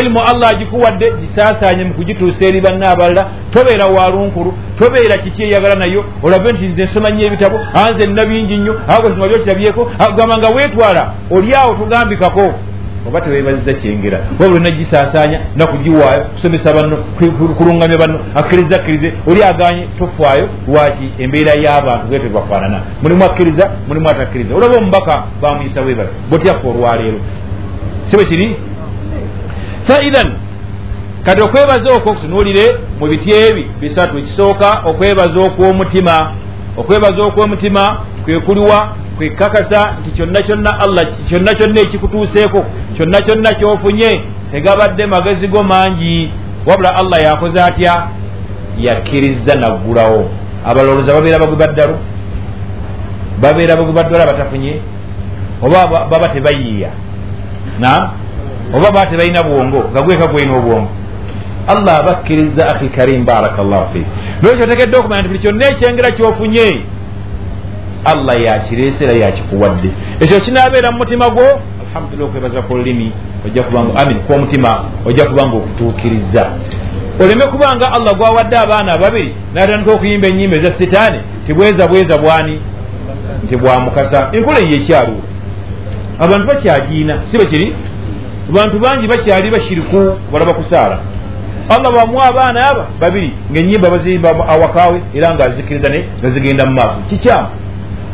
ilimu allah agikuwadde gisaasaanye mu kugituusa eri banna abalala tobeera walunkulu tobeera kiki eyagala nayo olabe nti nze nsoma nnyo ebitabo anze nina bingi nnyo akozima byokirabyeko gamba nga weetwala oli awo togambikako oba teweebaziza kyengera wabula nagisaasaanya nakugiwaayo kusomesa banno kulungamya banno akkiriza akkirize. Oli aganye tofaayo lwaki embeera y'abantu bwe tebafaanana mulimu akkiriza mulimu atakkiriza. Olaba omubaka bamuyisa weebala botyafa olwaleero? Si bwe kiri? Faidan kati okwebaza okwo kutunuulire mu biti ebi bisatu ekisooka okwebaza okw'omutima. Okwebaza okw'omutima kwe kuliwa kwekakasa nti kyonna kyonna allah kyonna kyonna ekikutuuseeko kyonna kyonna kyofunye tegabadde magezi go mangi. Wabula allah yakoze atya? Yakkiriza naggulawo. Abalowooza babeera bagwibaddalu babeera bagwibaddala abatafunye? Oba baba tebayiiya? Na oba baba tebalina bwongo? Nga gweka gwena obwongo? Allah abakkiriza akhi karim baraka llahu fik. Nolwekyo otegedde okumanya nti buli kyonna ekyengera kyofunye allah yakireesera yakikuwadde ekyo kinaabeera mu mutima gwo alhamdulillah okwebaza kululimi amin kwomutima ojja kubanga okutuukiriza oleme kubanga allah gwawadde abaana ababiri natandika okuyimba enyimba eza sitaani tibweza bweza bwani nti bwamukasa enkola ye ekyaliwo abantu bakyagiina si bwe kiri? Abantu bangi bakyali bashiriku balaba kusaala allah bamuwa abaana aba babiri ngaenyimba baziyimba awakawe era ngaazikiriza ne ngazigenda mu maaso kikyamu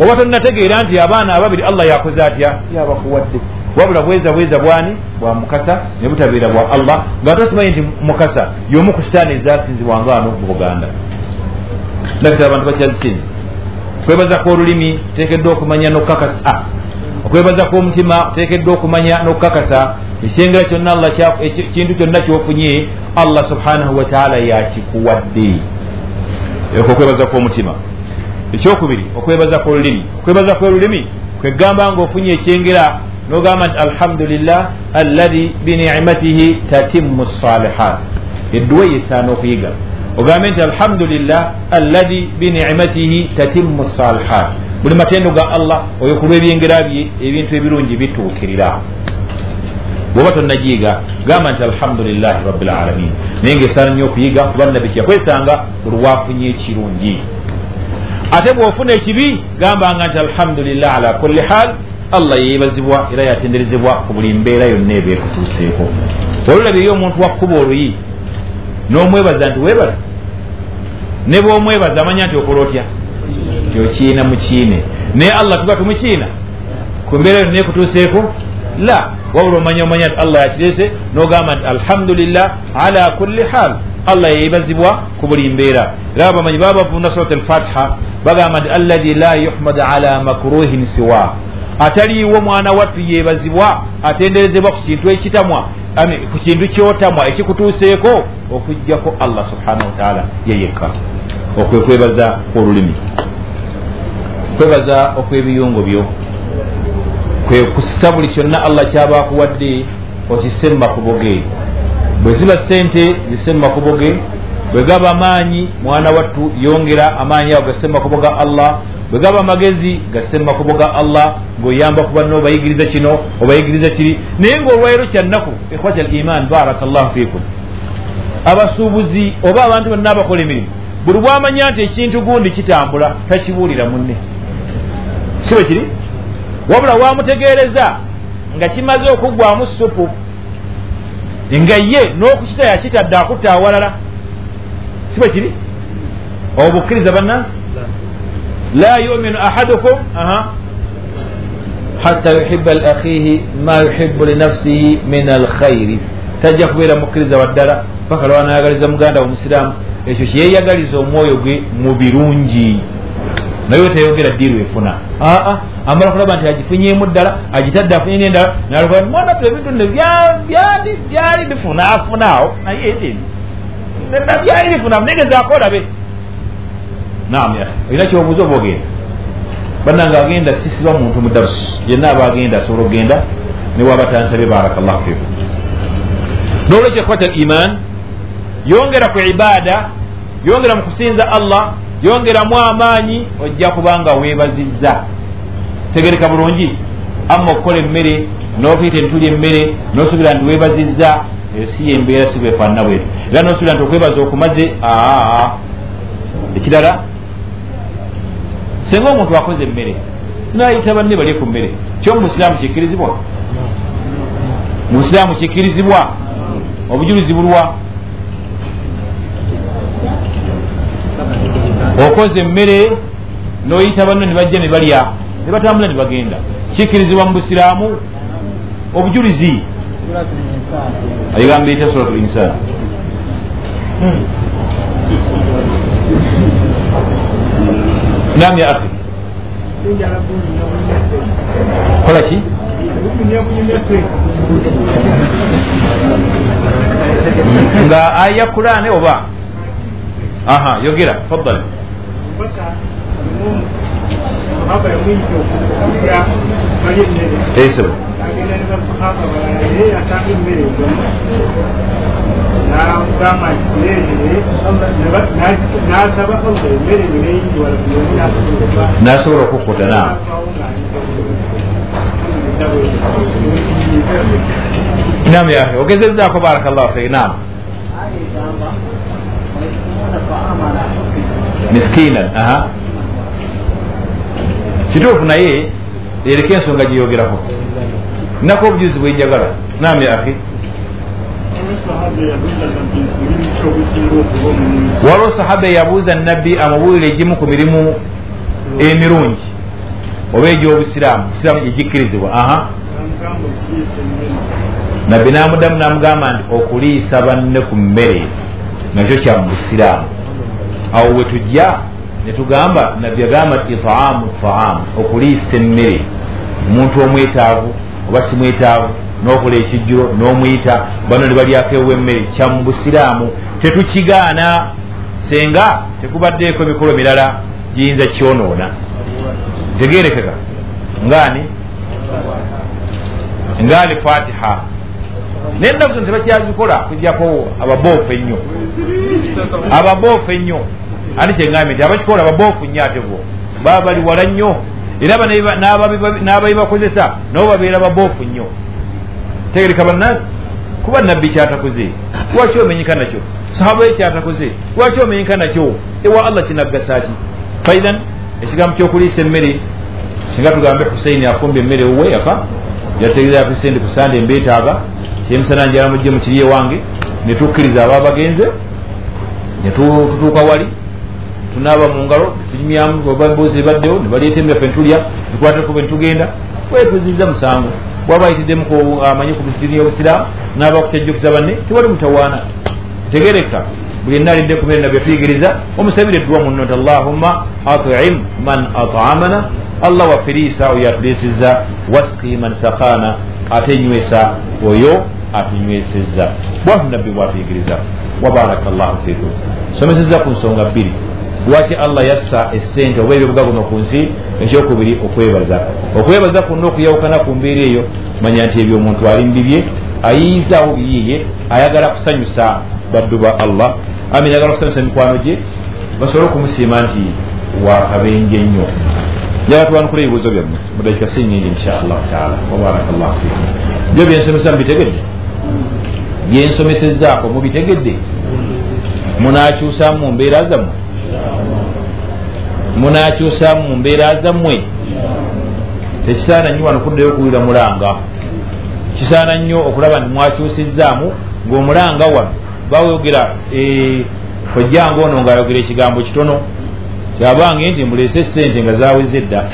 oba tonnategeera nti abaana ababiri allah yakoze atya? Yabakuwadde wabula bweza bweza bwani? Bwa mukasa ne butabeera bwa allah. Nga tosimanyi nti mukasa yomu ku sitaani ezasinzibwanga wano mu buganda. Ndakitaba abantu bakyazisinza okwebaza kw'olulimi teekeddwa okumanya nokukakasa. Okwebaza kw'omutima teekeddwa okumanya n'okukakasa. Ekyengera kyonna allah kintu kyonna kyofunye allah subhanahu wataala yakikuwadde. Ekwo okwebaza kw'omutima ekyokubiri okwebaza kw'olulimi. Okwebaza kw'olulimi kwegamba nga ofunye ekyengera nogamba nti alhamdulillah allahi binicmatihi tatimmu salihat edduwa yesaana okuyiga. Ogambe nti alhamdulillah allahi binicmatihi tatimmu salihat buli matendo ga allah oyo ku lw'ebyengera bye ebintu ebirungi bituukirira. Bwoba tonnagiyiga gamba nti alhamdulilahi rabilalamin naye ngaesaana nnyo okuyiga kuba nabbi kyakwesanga buli wafunye ekirungi ate bw'ofuna ekibi gambanga nti alhamdulillah ala kulli hal allah yeebazibwa era yatenderezebwa ku buli mbeera yonna eba ekutuuseeko olulabiryo omuntu wakkuba oluyi n'omwebaza nti weebala ne bw'omwebaza amanya nti okola otya? Nti okiina mukiine naye allah tuba tumukiina ku mbeera yonna ekutuuseeko? La. Wabula omanya omanya nti allah yakirese n'ogamba nti alhamdulillah ala kulli hal allah yeebazibwa ku buli mbeera. Era bamanyi baba bavunda surat alfatiha bagamba nti allahi la yuhmad ala makruhin siwa. Ataliiwo mwana wattu yeebazibwa atenderezebwa ku kintu ekitamwa ku kintu kyotamwa ekikutuuseeko okugjako allah subhanahu wataala yeyekka okwe kwebaza olulimi kwebaza okw'ebiyungo byo. Kwe kussa buli kyonna allah kyaba akuwadde okisse mumakubo ge bwe ziba sente zisse mumakubo ge bwe gaba amaanyi mwana wattu yongera amaanyi ago gasse mumakubo ga allah bwe gaba amagezi gasse mumakubo ga allah ng'oyamba ku banna obayigiriza kino obayigiriza kiri. Naye ng'olwairo kyannaku ikhwata al iman baraka llahu fikum abasuubuzi oba abantu bonna abakola emirimu buli bwamanya nti ekintu gundi kitambula takibuulira munne. Si bwe kiri? Wabula wamutegeereza nga kimaze okuggwamu supu nga ye n'okukita yakitadde akutta awalala. Si bwe kiri? Obukkiriza banna? La yuminu ahadukum hatta yuhiba lakhihi ma yuhibu linafsihi min alkhairi tajja kubeera mukkiriza waddala paka lwanayagaliza muganda omusiraamu. Ekyo kyeyeyagaliza omwoyo gwe mu birungi naye wetayogera ddiiru efuna. Aa amala kulaba nti agifunyemu ddala agitadde afunye nendala nalwa mwana tu ebintu ne byali bifunaafunaawo naye byali bifunaafu negezaako olabe nam olina kyobuuza oba ogenda? Bannanga agenda sisiba muntu mudarusu yenna aba agenda asobola okgenda newaba tansabe barakallahu fikum nolwekyo ekwata al iman yongera ku ibaada yongera mu kusinza allah yongeramu amaanyi ojja kubanga weebazizza. Tegereka bulungi. Amma okukola emmere n'okuyita entuli emmere n'osuubira nti weebazizza si yembeera si bwefaanana bwetu era n'osuubira nti okwebaza okumaze aa ekirala. Senga omuntu akoze emmere nayita banne bali ku mmere. Kyo mu busiraamu kikkirizibwa? Mu busiraamu kikkirizibwa? Obujulizi bulwa okoze emmere noyita banno ne bajja ne balya ne batambula ne bagenda. Kikkirizibwa mu busiraamu obujulizi. Ayigamba ita surat linsan nam ya akhi kola ki? Nga aya kurane oba? Aha yogera faddal esebo nasobola okukuta na nam yahe ogezezaako barakallahu fik. Nam miskinan. Aha. Kituufu naye ereka ensonga giyogerako nako obujuzi bwenjagala nam ya akhi. Waliwo sahaba eyabuuza nabbi amubuulire egimu ku mirimu emirungi. Oba egyobusiraamu busiraamu egikkirizibwa aha. Nabbi namuddamu namugamba nti okuliisa banne ku mmere nakyo kya mu busiraamu awo we tujja ne tugamba nabbi agamba itaamu taamu okuliisa emmere. Omuntu omwetaavu oba si mwetaavu n'okola ekijjulo n'omuyita bano ne balyako ewa emmere. Kya mu busiraamu tetukigaana senga tekubaddeeko emikolo mirala giyinza kyonoona. Tegerekeka ngaani ngaali fatiha naye ennaku zino tebakyazikola kujjako ababoofu ennyo. Ababoofu ennyo. Andi kyeŋambye nti abakikola ababoofu nnyo ate bo? Baba bali wala nnyo. Era n'ababibakozesa nabo babeera baboofu nnyo. Tegereka bannange kuba nabbi kyatakoze? Lwaki omenyeka nakyo? Sahaba ye kyatakoze? Lwaki omenyeka nakyo? Ewa allah kinaggasa ki faidan ekigambo kyokuliisa emmere singa tugambe husaini afumba emmere owe yaka yategerera presente kusande embeetaaga kyemisana njala mujje mukiri ewange netukkiriza aba bagenze netutuuka wali tunaaba mu ngalo tunyumyamu boozi ebaddewo nebaleeta emmere fe ntulya tukwateko be ntugenda wetuziriza musango. Bwaba ayitiddemu amanyi ku dini y'obusiraamu naaba kukyajjukiza banne tewali mutawaana. Tegereka buli yenna alidde ku mirena byetuyigiriza omusabire eddwa munno nti allahumma atim man atamana allah wafiriisa oyo atuliisiza wasqi man sakana ate nywesa oyo atunywesezza bwatu nabbi bwatuyigiriza wabaraka llahu fikum. Someseza ku nsonga bbiri. Lwaki allah yassa essente oba ebyobugagano ku nsi ekyokubiri okwebaza? Okwebaza kunna okuyawukana ku mbeera eyo manya nti ebyo omuntu ali mubibye ayiyizaawo biyiye ayagala kusanyusa baddu ba allah. Ami ayagala kusanyusa mikwano gye basobole okumusiima nti wakabenje nnyo. Njala tubanukula ebibuuzo byammwe mudakika si nyingi inshaallahu taala. Wabaraka llahu fikum. Byo byensomesa mubitegedde byensomesezaako mubitegedde munakyusamu mu mbeera zammwe. Munakyusamu mu mbeera zammwe. Tekisaana nnyo wano kuddayo okuwulira mulanga. Kisaana nnyo okulaba nti mwakyusizzaamu ng'omulanga wano bawogera ojjanga ono ngaayogera ekigambo kitono. Kyabange nti mulese sente nga zaweze dda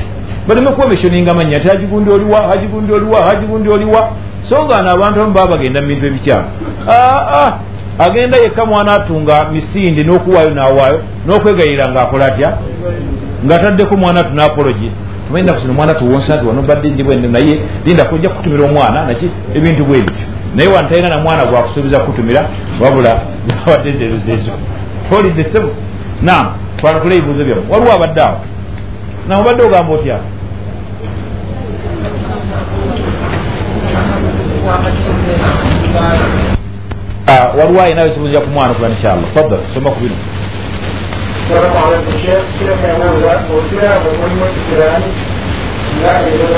baleme kwomesyoninga manya ti hagigundi oliwa hagigundi oliwa hagigundi oliwa so nga ano abantu amu baba bagenda mu bintu ebikyamu aa agenda yekka mwana atunga misinde n'okuwaayo n'awaayo n'okwegayirira ng'akola atya? Ng'ataddeko mwana atu n'apologi tumanyi naku zino mwana tuwonsa nti wano badde ndi bwende naye linda kujja kukutumira omwana naki? Ebintu bwe bityo. Naye wano talina na mwana gwakusuubiza kukutumira wabula zabadde zeezozeezo tolidde sebo nam twanukula ebibuuzo byamu. Waliwo abadde awo? Nam obadde ogamba otya waliwo ayinayo ekibuuzo ku mwana okula inshallah fadal soma ku bino السلام عليكم شيخ كيف يقول وكلا ومن الكلام لا يجوز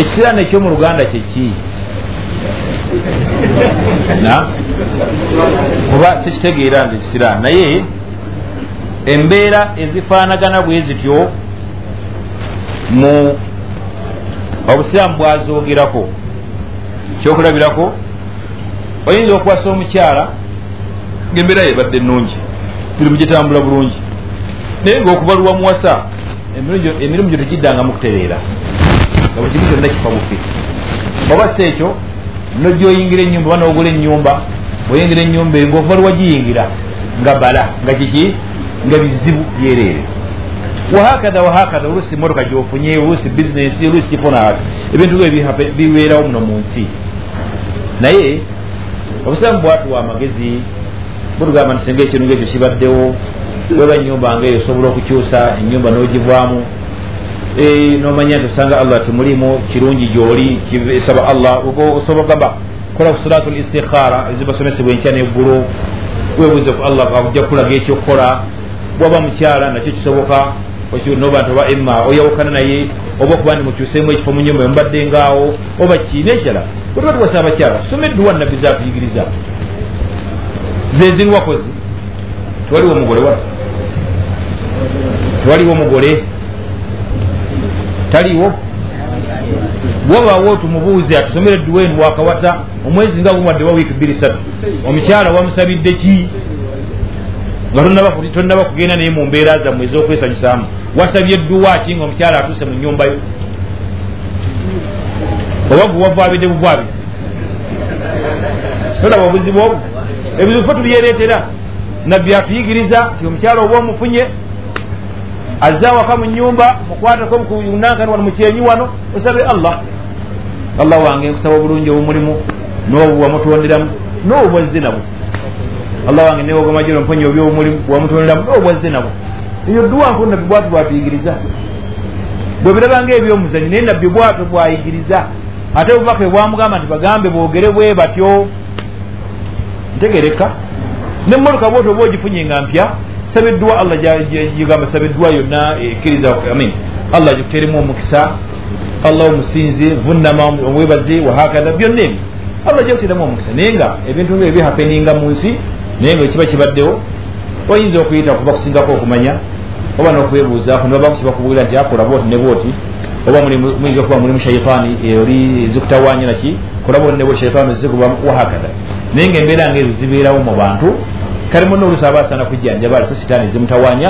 ekisiraani ekyomu luganda kyeki kuba sikitegeera nti ekisiraani naye embeera ezifaanagana bwe zityo mu obusiraamu bwazoogerako kyokulabirako oyinza okuwasa omukyala ngaembeera yebadde ennungi mirimu gitambula bulungi naye ngaokubaluwa muwasa emirimu gyo tegiddangamu kutereera nga bwe kimu kyonna kifa bufi. Oba si ekyo nojyoyingira enyumba oba nogula enyumba oyingira enyumba eyo ngaokubaluwa giyingira nga bala nga kiki? Nga bizibu byereere wahakadha wahakadha oluusi motoka gyofunye oluusi bizinesi oluusi kifuna ebintu byo bibeerawo muno mu nsi. Naye obusiramu bwatuwa amagezi butugamba nti singa ekintu ngaekyo kibaddewo weba enyumba ngaeyo osobola okukyusa enyumba n'ogivaamu nomanya nti osanga allah timulimu kirungi gyoli esaba allah osobola gamba kola ku salatu listikhara ezibasomesebwa enkya neggulu webuze ku allah ajja kukulaga ekyokukola bwaba mukyala nakyo kisoboka noba nti oba emma oyawukana naye oba okuba ndi mukyusemu ekifo mu nyumba emubadde ngaawo oba kiina ekirala wetuba tuwasa abakyala tusome edduwa nabbi zatuyigiriza zezinwakozi tewaliwo omugole wa? Tewaliwo omugole taliwo? Bwobaawo tumubuuze atusomere edduwa enu wakawasa omwezi nga gumadde wa wiiki bbiri satu omukyala wamusabidde ki nga tonnaba kugenda naye mu mbeera zammwe ez'okwesanyusaamu wasabye edduwa ki nga omukyala atuuse mu nyumba yo oba gwe wavabidde buvwabizi tolaba obuzibu obwo. Ebizibu fe tubyereetera nabbi atuyigiriza nti omukyala oba omufunye azze awaka mu nyumba mukwateko mukunankani wano mukyenyi wano osabe allah. Allah wange nkusaba obulungi obumulimu n'obu wamutonderamu n'obu bwazze nabwo allah wange newogomajiro mponye oby obumulimu wamutonderamu n'obu bwazze nabwo eyo dduwa nkulu nabbi bwatu bwatuyigiriza. Bwe birabanga ebyomuzanyi naye nabbi bwato bwayigiriza. Ate obubaka bwamugamba nti bagambe boogere bwe batyo. Ntegereka. Nemmotoka bwoti oba ogifunye nga mpya sabiddwa allah gigamba sabiddwa yonna ekkiriza amin. Allah gikuteremu omukisa. Allah omusinzi vunama omwebaze wahakadha byonna ebyo. Allah gikuteremu omukisa. Naye nga ebintu ebyo bihapeninga mu nsi naye nga ekiba kibaddewo oyinza okuyita kuba kusingako okumanya oba nokwebuuzaako nibabaku kibakubulira nti akola booti ne booti oba muyinza okuba mulimu shaitaani eh, oli zikutawanya naki kola booti ne booti shaitaani zikuba wahakadha naye nga embeera nga ezo zibeerawo mu bantu kale muna olusi aba asaana kujjanjaba aliko sitaani zimutawanya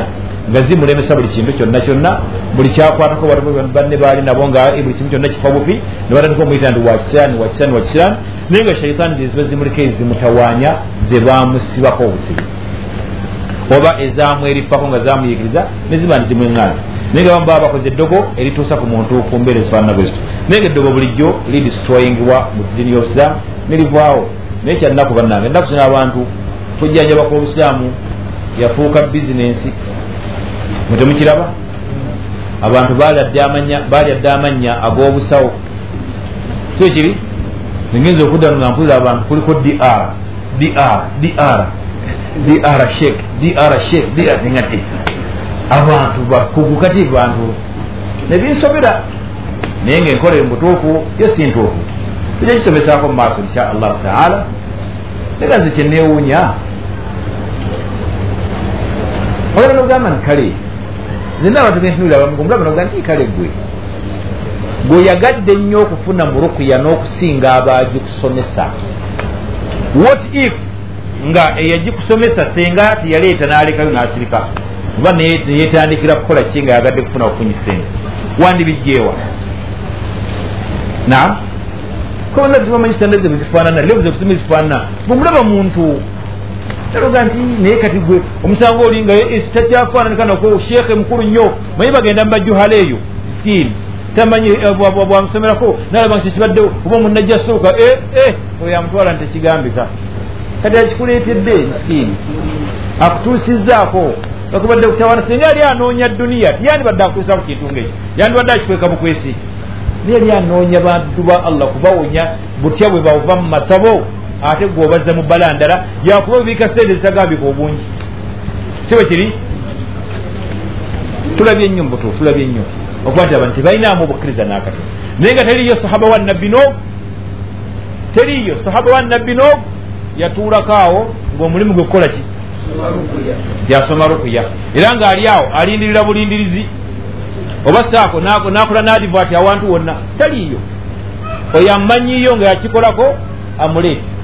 nga zimulemesa buli kintu kyonna kyonna buli kyakwatako banne baali nabo nga buli kintu kyonna kifa bufi ne batandika omuyita nti wakisiraani wakisiraani wakisiraani naye nga shaitaani zeziba zimuliko ezimutawanya ze bamusibako obusibi oba ezamweripako nga zamuyigiriza neziba nti zimweŋŋaaza naye nga bamu baba bakoze eddogo erituusa ku muntu ku mbeera ezifaanana bwe zito naye nga eddogo bulijjo lidistroyingibwa mu diini y'obusiraamu nerivaawo naye kyannaku bannange ennaku zina abantu kujjanjabako obusiraamu yafuuka bizinensi mutemukiraba abantu balyadde amanya ag'obusawo. Kyo kiri? Negenza okudda nga mpulira abantu kuliko dr dr dr dr shek dr shek drngati abantu bakugu kati bantu. Nebinsobera naye nga enkola emubutuufu yo si ntuufu. Kijja kisomesaako mu maaso insha allahu taala. Naga nze kyenewuunya olaba nogamba nti kale zina abantu bentunuliraomulaba noga nti kale gwe. Gweoyagadde nnyo okufuna mu rukuya n'okusinga abagikusomesa what if nga eyagikusomesa senga teyaleeta n'alekayo n'asirika? Oba neyetandikira kukola ki nga yagadde kufuna kufunyi sente wandibijjeewa. Naam? Kona zibamanyi sitande ze zifaanana levu ze kusoma ezifaanana. Bwemulaba muntu taloga nti naye kati gwe omusango oli nga takyafaananikanaku sheekhe mukulu nnyo manyi bagenda mubajuhala eyo skini tamanyi bwamusomerako nalaba nti kibaddewo oba munajja sooka oyo amutwala nti tekigambika kati akikuleetedde skini akutuusizaako. Akubadde kutawana singa yali anoonya duniya tiyandibadde akutuusa ku kintu ngaekyo yandibadde akikweka bukwesi naye yali anoonya bantu ba allah kubawonya butya bwe bava mu masabo ate gweobaza mu bbala ndala yakuba obiika sente zitagambika obungi. Kiba kiri? Tulabye nnyo mubutuufu tulabye nnyo okuba nti abantu tebalinamu obukkiriza n'akatono naye nga teriyo sahaba wa nabbi noobu teriyo sahaba wa nabbi noobu yatuulako awo ng'omulimu gwe kukola ki? Yasoma rukuya era ng'ali awo alindirira bulindirizi. Oba saako nakola nadivati awantu wonna. Taliiyo oyo amanyiyo nga yakikolako amuleete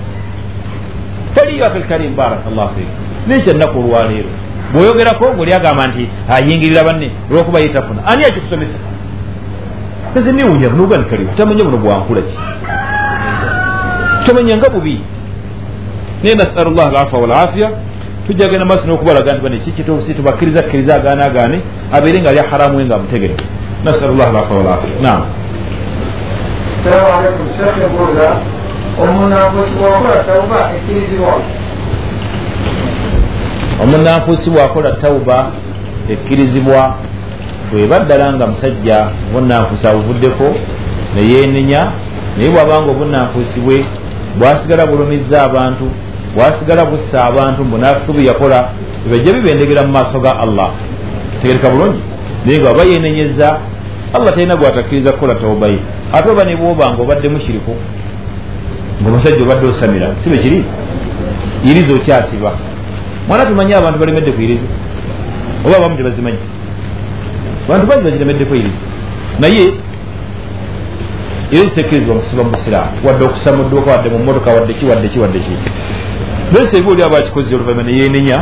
taliiyo akalkarim barakallah fik nekyennaku olwaleero bweoyogerako ngaoli agamba nti ayingirira banne olwokuba yetafuna ani akikusomesa? Eze niwunya bunoganikalimu tamanya buno bwankulaki tomanya nga bubi? Naye nasalu llah alafa walafiya. Tujja genda maaso n'okubalaga nti bane si tubakkiriza kkiriza agaana agaane abeere nga ali haramu we nga amutegerefu nasalu llah alafa walafiya. Nam omunanfusi bwakola tawuba ekkirizibwa. Omunanfuusi bwakola tawuba ekkirizibwa bweba ddala nga musajja obunanfuusi abuvuddeko neyeenenya naye bwabanga obunanfuusi bwe bwasigala bulumizza abantu bwasigala bussa abantu munafiku bwe yakola ebajja bibendegera mu maaso ga allah. Tegereka bulungi? Naye nga waba yenenyeza allah talina gwatakkiriza kukola tawuba ye. Ate oba ne bwoba nga obadde mushiriku ngaomusajja obadde osamira sibe kiri? Iriza okyasiba mwana tumanyi abantu balemedde ku iriza? Oba abamu tebazimanyi? Abantu bangi baziremeddeko iriza. Naye iriza tekkirizibwa mukusiba mu busiraamu. Wadde okusa mu dduuka wadde mu motoka wadde ki wadde ki wadde ki? Bese eba oli aba akikoze oluvanyuma neyenenya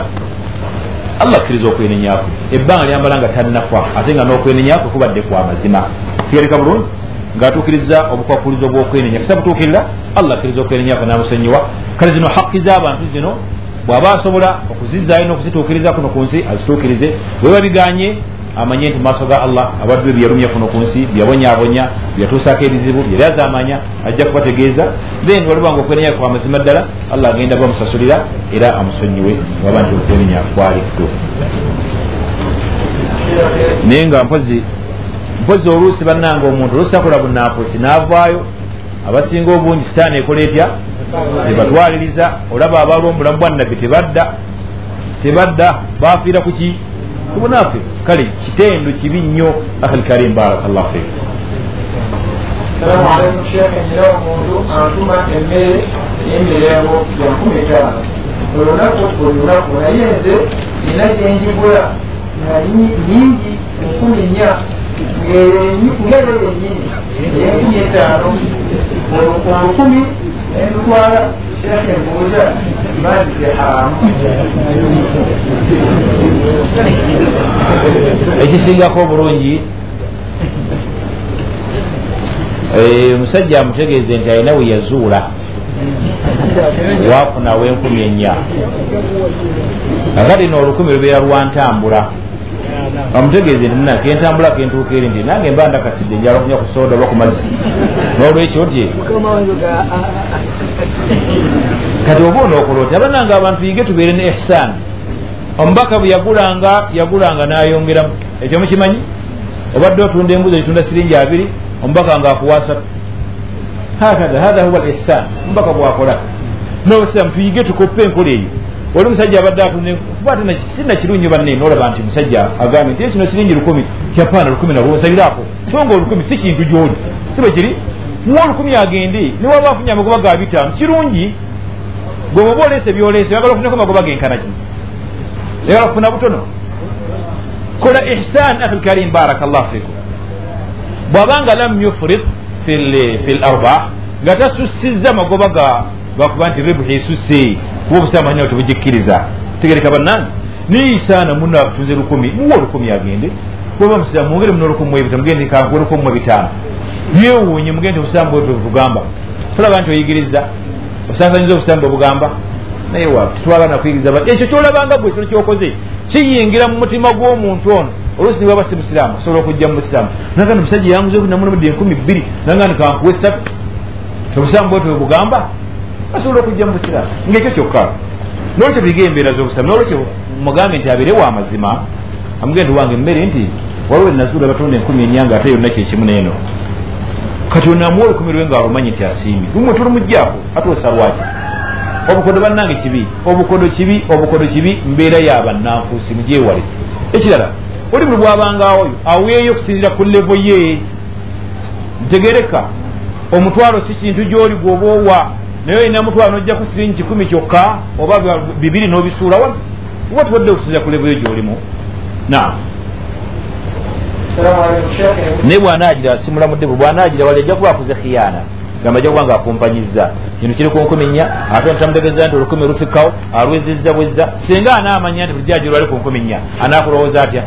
allah akkiriza okwenenyako ebbanga lyambala nga tannafa ate nga n'okwenenyako kubadde kwa mazima. Kigereka bulungi ngaatuukiriza obukwakulizo bw'okwenenya. Kisa butuukirira allah akkiriza okwenenyako namusonyiwa kale zino haqi z'abantu zino bw'aba asobola okuzizaayo n'okuzituukiriza kuno ku nsi azituukirize. Weba biganye amanye nti maaso ga allah abaddu be byeyalumya kuno ku nsi byabonyabonya byatuusaako ebizibu byali azamanya ajja kubategeeza. Then walibanga okwenenya kwa mazima ddala allah agenda bamusasulira era amusonyiwe waba nti okwenenya kwali kutuufu naye nga mpozi mpozi oluusi bannanga omuntu oluusi takola bunaafuusi n'avaayo abasinga obungi sitaani ekola etya? Tebatwaliriza olaba abaali omulamu bwannabbi tebadda. Tebadda bafiira kuki kubunaafuusi kale kitendo kibi nnyo ahal karim barakallahu fik salamu alaikum sheekh nyina omuntu antuma emmere y'emirembo ya nkumi etaano olunaku olunaku naye nze nina gyenjigula nga nyingi enkumi nnya ngero yenyini eyenkumi etaano olukumi endutwala sheekh embuuza mazze haramu ekisingako obulungi Eh, omusajja amutegeeze nti alina we yazuula. Wafunawo enkumi ennya. Akati no olukumi lubeera lwantambula amutegeeze nti nna kentambula kentuuka eri nti nange mba ndakasidde njala okunya ku sooda oba ku mazzi n'olwekyo ti kati oba onookola oti abananga abantu yige tubeere ne ihsaani omubaka bwe yagulanga yagulanga n'ayongeramu ekyo mukimanyi obadde otunda embuzi etunda siringi abiri omubaka nga akuwasatu hakaza hatha huwa lihsan omubaka bwakola nobasiramu tuyige tukoppe enkola eyo oli omusajja abadde atunda kuba sina kirungi banne nolaba nti musajja agambye nti kino siringi lukumi kyapana lukumi nalwo nsabiraako songa olukumi si kintu gyoli. Si bwe kiri muwa olukumi agende niwaba afunye amagoba ga bitaano kirungi. Gwe oba oleese byoleese oyagala ofuneko amagoba genkana ki? Oyagala kufuna butono? Kola ihsan ahi lkarim barakallahu fikum bw'abanga lam yufrit fi larba nga tasusiza magoba gakuba nti ribuhi esusse kuba obusamanya tebugikkiriza tegereka bannange niisaana muno atunze lukumi muwa olukumi agende kuba musiramu mwongere muno olukumi mwebita mugende kankuwa olukumi mwebitaano byewuunye mugende obusiramu bwebwe bugamba. Tulaba nti oyigiriza osansanyiza obusiramu bwebugamba naye wa titwagana kuyigiriza ekyo kyolabanga bwe kino kyokoze kiyingira mu mutima gw'omuntu ono. Oluusi niwaba si musiraamu osobola okujja mu busiraamu naga ni musajja yanguze namulumudde enkumi bbiri naga ni kankuwa esatu obusiraamu bwete bwebugamba asobola okujja mu busiraamu ngaekyo kyokka nolwekyo biga embeera z'obusiraamu nolwekyo mugambe nti abeere wa mazima. Amugende wange mmere nti waliwo enazuula batunda enkumi enyanga ate yonna kyekimu neeno kati onamuwa olukumi lwe nga alumanyi nti asiimye. Lumwe tulumugjaako ate osalwaki obukodo bannange kibi obukodo kibi obukodo kibi mbeera yabannanfuusi mugyewale ekirala oli buli bwabanga oyo aweeyo okusinzira ku levo ye. Ntegereka omutwalo si kintu gyoli gwoba owa naye olina mutwalo nojjaku siringi kikumi kyokka oba bibiri n'obisuula wano oba tuwadde okusinzira ku levo yo gyolimu na naye bwanaagira simulamudde bwe bwanaagira wali ajja kuba akuze khiyaana gamba ajja kuba nga akumpanyiza. Kino kiri ku nkumi nnya ate ntamutegeeza nti olukumi lufikawo alwezezza bwezza. Singa anaamanya nti bulijajiro ali ku nkumi nnya anaakulowooza atya?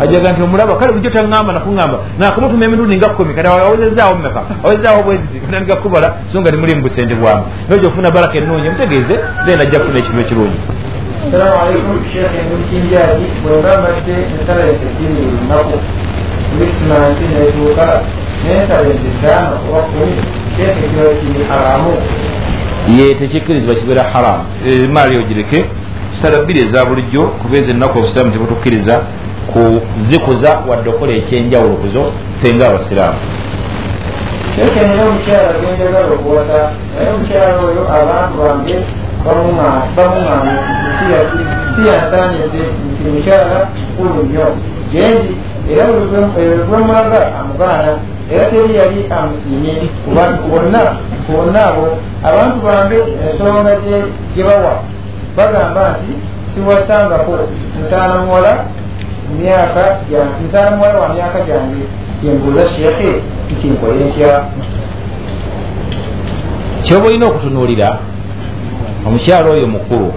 Ajaga nti omulaba kale bulijjo taŋŋamba nakuŋŋamba nakumutuma emirundi nga kkumi kati awezezaawo mumeka awezezaawo bwezizi natandika kubala so nga timuli mubusente bwamu. Nojo okufuna baraka ennungi mutegeeze then ajja kufuna ekintu ekirungi. Salamu alaikum sheekhe mukinjaji bwemba mbadde ensala ezeddini lunaku krisimansi netuuka nensala ezitaano oba kumi sheekhe kiba kiri haramu ye tekikkirizibwa kibeera haramu maali ogireke. Sala bbiri eza bulijjo kuba ezo ennaku obusiraamu tebutukkiriza kuzikuza wadde okola ekyenjawulo kuzo fenga abasiraamu. Sheekhe naye omukyala genjagala okuwasa naye omukyala oyo abantu bange bamuŋŋaana siyansaanidde nti mukyala mukulu nnyo. Gendi era gwemulaga amugaana era teri yali amusiimye bonna bonna abo abantu bange ensonga gye bawa bagamba nti siwasangako nsaana muwala myaka nsaana muwala wa myaka gyange kyembuuza sheekhe nti nkole ntya kyoba olina okutunuulira omukyalo oyo mukulu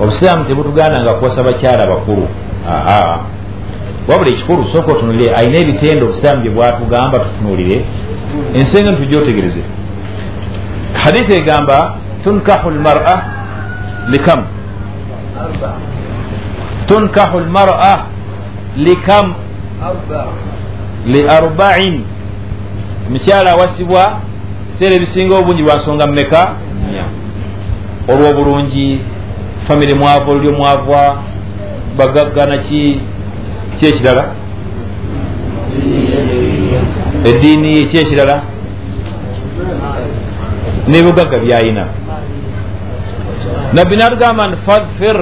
obusiraamu tebutugaananga kuwasa bakyala bakulu. Aa wabula ekikulu sooka otunulire ayina ebitendo obusiraamu bye bwatugamba tutunuulire ensenge nitujja hadithi egamba tunkahu lmara likam. Tunkahu lmara likam liarbain omukyala awasibwa ebiseera ebisinga obungi lwa nsonga mmeka olw'obulungi famire mwava olulyo mwava bagaggana ki ki ekirala eddiini ki ekirala nebugagga byayina. Nabbi natugamba nti fadfir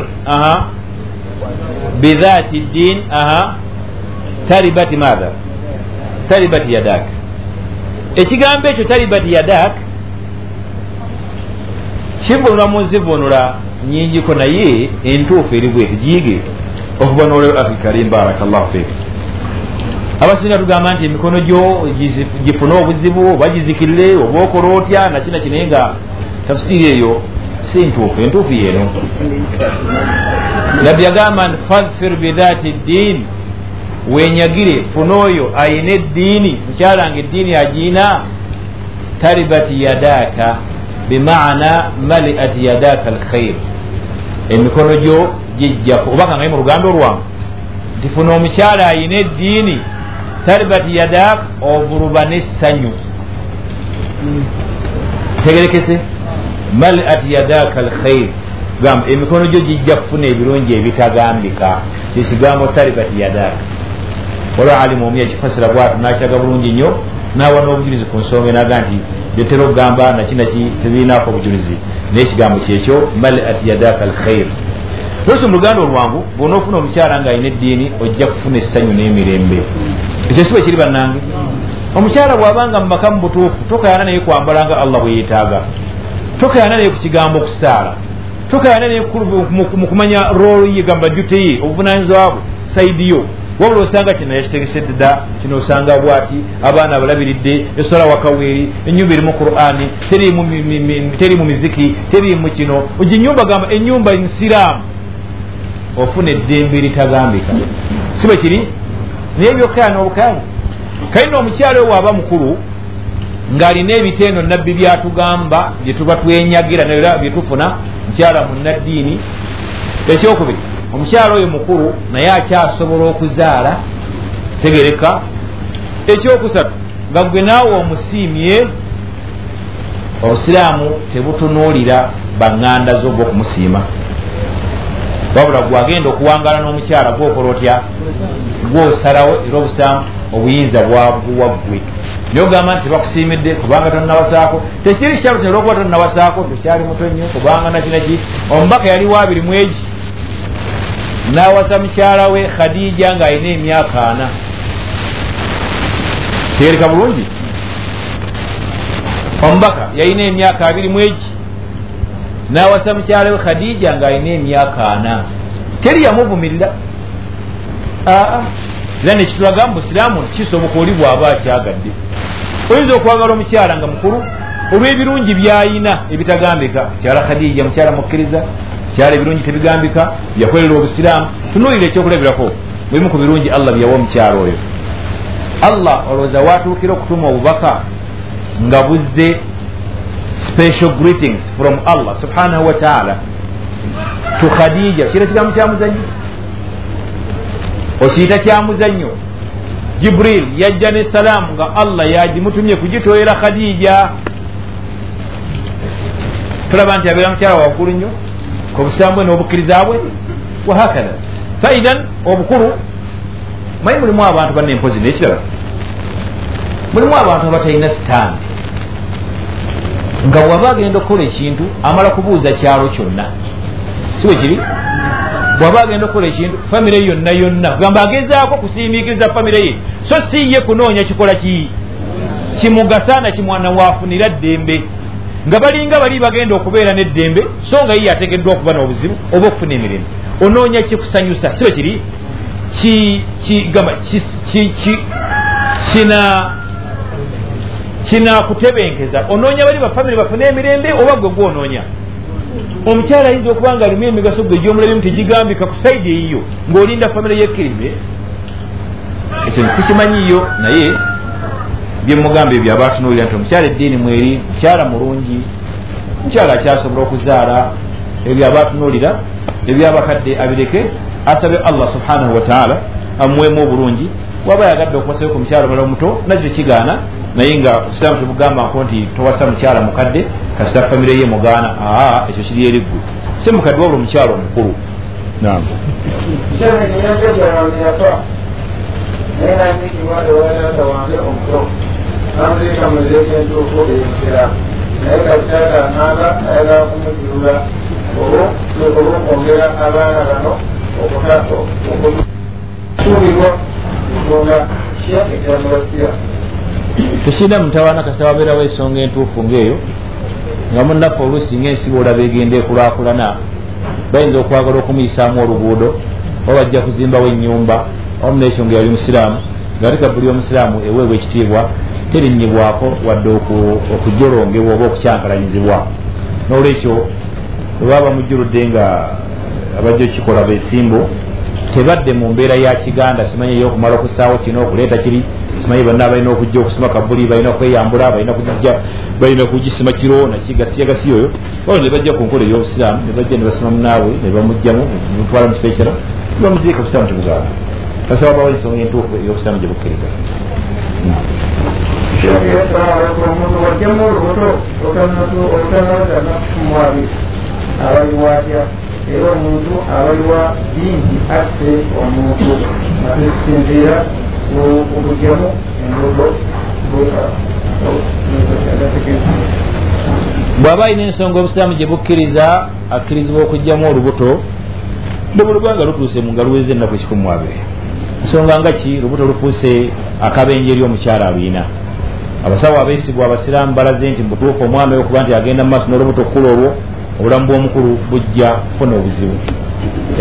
ddin aha taribati matha taribati yadak ekigambo ekyo taribati yadak kivunula mu nzivunula nyingiko naye entuufu eri bweti giige okuvunula afi karim barakallahu fik. Abasinga tugamba nti emikono gyo gifune obuzibu oba gizikirire oba okola otya nakina kinaye nga tafusiri eyo si ntuufu entuufu yeeno nabbi yagamba nti fadfir bidhati ddin wenyagire fune oyo ayina eddiini mukyalanga eddiini agiina taribati yadaaka bimaana maliat yadaaka alkhair emikono gyo gijjaku oba kangaye mu luganda olwange nti funa omukyala ayina eddiini taribati yadaak ovuluba nessanyu. Tegerekese? Maliat yadaaka alkhair gamba emikono gyo gijja kufuna ebirungi ebitagambika. Kyekigambo taribati yadaaka olwa alimu omu yakifasira bwatu nakyaga bulungi nnyo nawa n'obujulizi ku nsonga naga nti byotera okugamba nakinaki tebirinaako obujulizi. Naye ekigambo kyekyo maliat yadaaka alkhair lwesi mu luganda olwangu bwona ofuna omukyala nga alina eddiini ojja kufuna essanyu n'emirembe. Ekyo si bwe kiri bannange. Omukyala bw'abanga mu maka mu butuufu tokayana naye kwambala nga allah bwe yeetaaga. Tokayana naye ku kigambo okusaala. Tokayana naye mu kumanya roolo ye gamba jute ye obuvunanyizibwa bwe saidi yo. Wabula osanga kino yakitegesedde dda kino osanga bwati abaana abalabiridde esola wakaweeri enyumba erimu qurani teri mu miziki teri mu kino. Ogi nyumba gamba enyumba nsiraamu ofuna eddembe eritagambika. Si bwe kiri? Naye byokaya n'obukaamu kalina omukyalo we waaba mukulu ng'alina ebiteeno nabbi byatugamba bye tuba twenyagira nera byetufuna mukyala munnaddiini ekyokubiri omukyala oyo mukulu naye akyasobola okuzaala tegereka. Ekyokusatu nga gwe naawe omusiimye obusiraamu tebutunuulira baŋŋanda zo gwokumusiima wabula gwagenda okuwangala n'omukyala gwokola otya? Gwosalawo era obusiraamu obuyinza bwabuwa ggwe naye ogamba nti tebakusiimidde kubanga tonnawasaako tekiri kyabuti olwokuba tonnawasaako tokyali muto nnyo kubanga nakinaki omubaka yali waabiri mu egi n'awasa mukyala we khadija ng'alina emyaka ana. Tegereka bulungi? Omubaka yalina emyaka abiri mu egi n'awasa mukyala we khadija ng'alina emyaka ana. Teri yamuvumirira aa era nekitulaga mu busiraamu kisoboka oli bw'aba akyagadde. Oyinza okwagala omukyala nga mukulu? Olw'ebirungi byayina ebitagambika. Mukyala khadija mukyala mukkiriza. Mukyala ebirungi tebigambika. Yakolera obusiraamu. Tunuulira ekyokulabirako. Bwebimu ku birungi allah byawa omukyala oyo. Allah olowooza watuukira okutuma obubaka nga buzze special greetings from allah subhanahu wataala tu khadija. Kira kigambo kyamuzanyo okiyita kyamuzannyo jibril yajja ne salaamu nga allah yagimutumye kugitooyera khadija. Tulaba nti abeera mukyala waggulu nnyo kubusiramu bwe n'obukkiriza bwe? Wahakada faidan obukulu manyi mulimu abantu banne empozi nekiraba mulimu abantu abatalina sitandi nga bwaba agenda okukola ekintu amala kubuuza kyalo kyonna. Si bwe kiri bwaba agenda okukola ekintu famire yonna yonna. Gamba agezaako kusiimikiriza famire ye. So si ye kunoonya kikola ki? Kimugasa na kimwana waafunira ddembe. Nga balinga bali bagenda okubeera n'eddembe so nga ye yateekeddwa okuba n'obuzibu oba okufuna emirimu. Onoonya kikusanyusa si bwe kiri kigamba kina kinakutebenkeza onoonya bali bafamire bafune emirembe oba gwe gwonoonya? Omukyala ayinza okuba nga alimu emigaso gwe egyomulabimu tegigambika ku saidi eyiyo ng'olinda famire yekkirize ekyo sikimanyiyo naye byemugamba ebyo aba atunuulira nti omukyala eddiini mweri mukyala mulungi mukyala akyasobola okuzaala ebyo aba atunuulira ebyabakadde abireke asabe allah subhanahu wataala amuweemu obulungi waba yagadde okuwasayo ku mukyala omulala omuto nakyo kigaana naye nga obusiraamu tebugambanko nti towasa mukyala mukadde kasita famire ye mugaana. Aa ekyo kiri eriggwe si mukadde wabula omukyala omukulu. Nam naye nandikibwa ewalata wange omuto namuziika muziika entuufu eyomusiramu naye kakitata ananga ayagala kumujulula olwokwongera abaana bano okusuubirwa ensonga shekh ekyamubasira tusiina mutawaana kasita wabeerawo ensonga entuufu ngaeyo nga munnaffe oluusi ngaensiba olaba egenda ekulakulana bayinza okwagala okumuyisaamu oluguudo oba bajja kuzimbawo ennyumba omu nekyo nga yali musiraamu nga tika buli omusiraamu eweebwa ekitiibwa terinyibwako wadde okujolongebwa oba okukyankalanyizibwa. N'olwekyo webaba bamujjuludde nga abajja okukikola besimbo tebadde mu mbeera ya kiganda simanyi eyokumala okusaawo kino okuleeta kiri simanyi banna balina okujja okusima kabuli balina kweyambula balina kujja balina kugisima kiro nakigasiyagasi oyo. Olwo nebajja ku nkola ey'obusiraamu nebajja nebasima munaabwe nebamugjamu mutwala mu kifo ekira nebamuziika obusiraamu kibuganda kasaba bawa ensonga entuufu ey'obusiraamu gye bukkiriza omuntu wajjamu olubuto otanazana kumwabi abaliwatya era omuntu abaliwa bingi asse omuntu nga tusinziira okugjamu engudo bw'aba alina ensonga obusiraamu gye bukkiriza akkirizibwa okugjamu olubuto lubuluba nga lutuuse mu nga luweze ennaku ekikumu abiri ensonga nga ki lubuto lufuuse akabenje eri omukyala abiina abasawo abeesigwa abasiraamu balaze nti mubutuufu omwami oyo okuba nti agenda mu maaso n'olubuto okukula olwo obulamu bw'omukulu bujja kufuna obuzibu.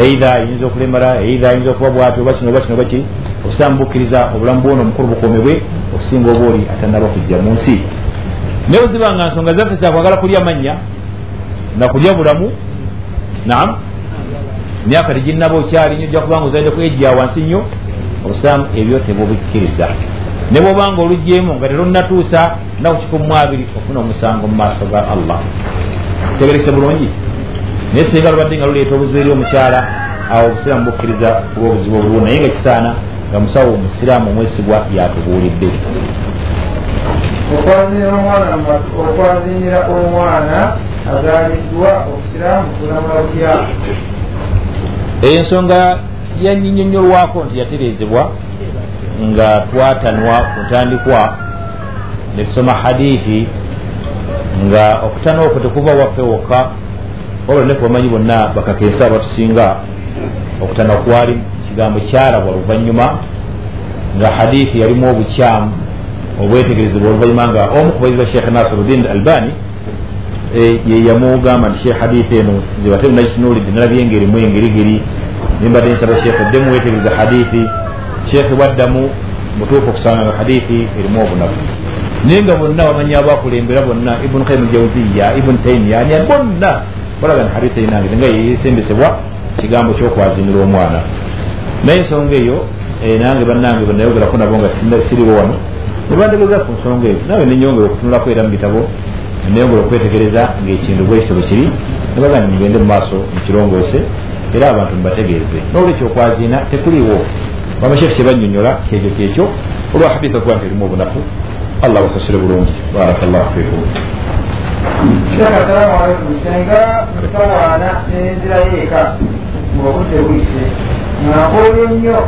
Eidha ayinza okulemala eidha ayinza okuba bwati oba kino oba kino oba ki obusiraamu bukkiriza obulamu bwono omukulu bukomebwe okusinga oba oli atannaba kujja mu nsi. Naye oziba nga nsonga zaffe zakwagala kulya mannya nakulya bulamu nam emyaka teginnaba okyali nyo ojja kubanga ozalide ku ejja wansi nnyo obusiraamu ebyo tebubikkiriza. Ne bwobanga olugjeemu nga terunatuusa naku kikumu abiri ofuna omusango mu maaso ga allah tegerekese bulungi naye singa lubadde nga luleeta obuzibu eri omukyala awo obusiraamu bukkiriza kuba obuzibu obuliwo naye nga kisaana nga musawo omusiraamu omwesigwa yatubuulidde okwazinira omwana azaliddwa obusiraamu kulamula butya ensonga yanyinyonyolwako nti yatereezebwa nga twatanwa ku ntandikwa netusoma hadithi nga okutanwa okwo tekuva waffe wokka wabula ne kubamanyi bonna bakakensa abatusinga okutanwa kwali kigambo kyalabwa oluvanyuma nga hadithi yalimu obukyamu obwetegerezebwa oluvanyuma nga omu kubayizi ba sheekh nasiruddin albani yeyamugamba nti sheekh hadithi eno nze bate nakitunulidde nalabye engerimu engerigeri nimbadde nsaba sheekh eddemu wetegereza hadithi. Sheekhe bwaddamu mutuufu okusanga nga hadithi erimu obunafu naye nga bonna bamanyi abakulembera bonna ibunu kaimu jauziya ibunu taimiya ani bonna balaga ni hadithi einange nga yesembesebwa kigambo kyokwazinira omwana. Naye ensonga eyo nange bannange benayogerako nabo nga siriwo wano nebantegeeza ku nsonga eyo nawe nenyongera okutunulako era mu bitabo neyongera okwetegereza ngaekintu bwekityo bwe kiri nebaga nigende mu maaso mukirongoose era abantu mubategeeze nolwekyo okwazina tekuliwo bamashekh kyebanyonyola kyekyo kyekyo. Olwa haditha kuba nti erimu obunafu allah basasire bulungi baraka llahu fikum assalamu alaikum senga mutawaana nenzirayo eka ngaobudde buyise nga nkoolye nnyo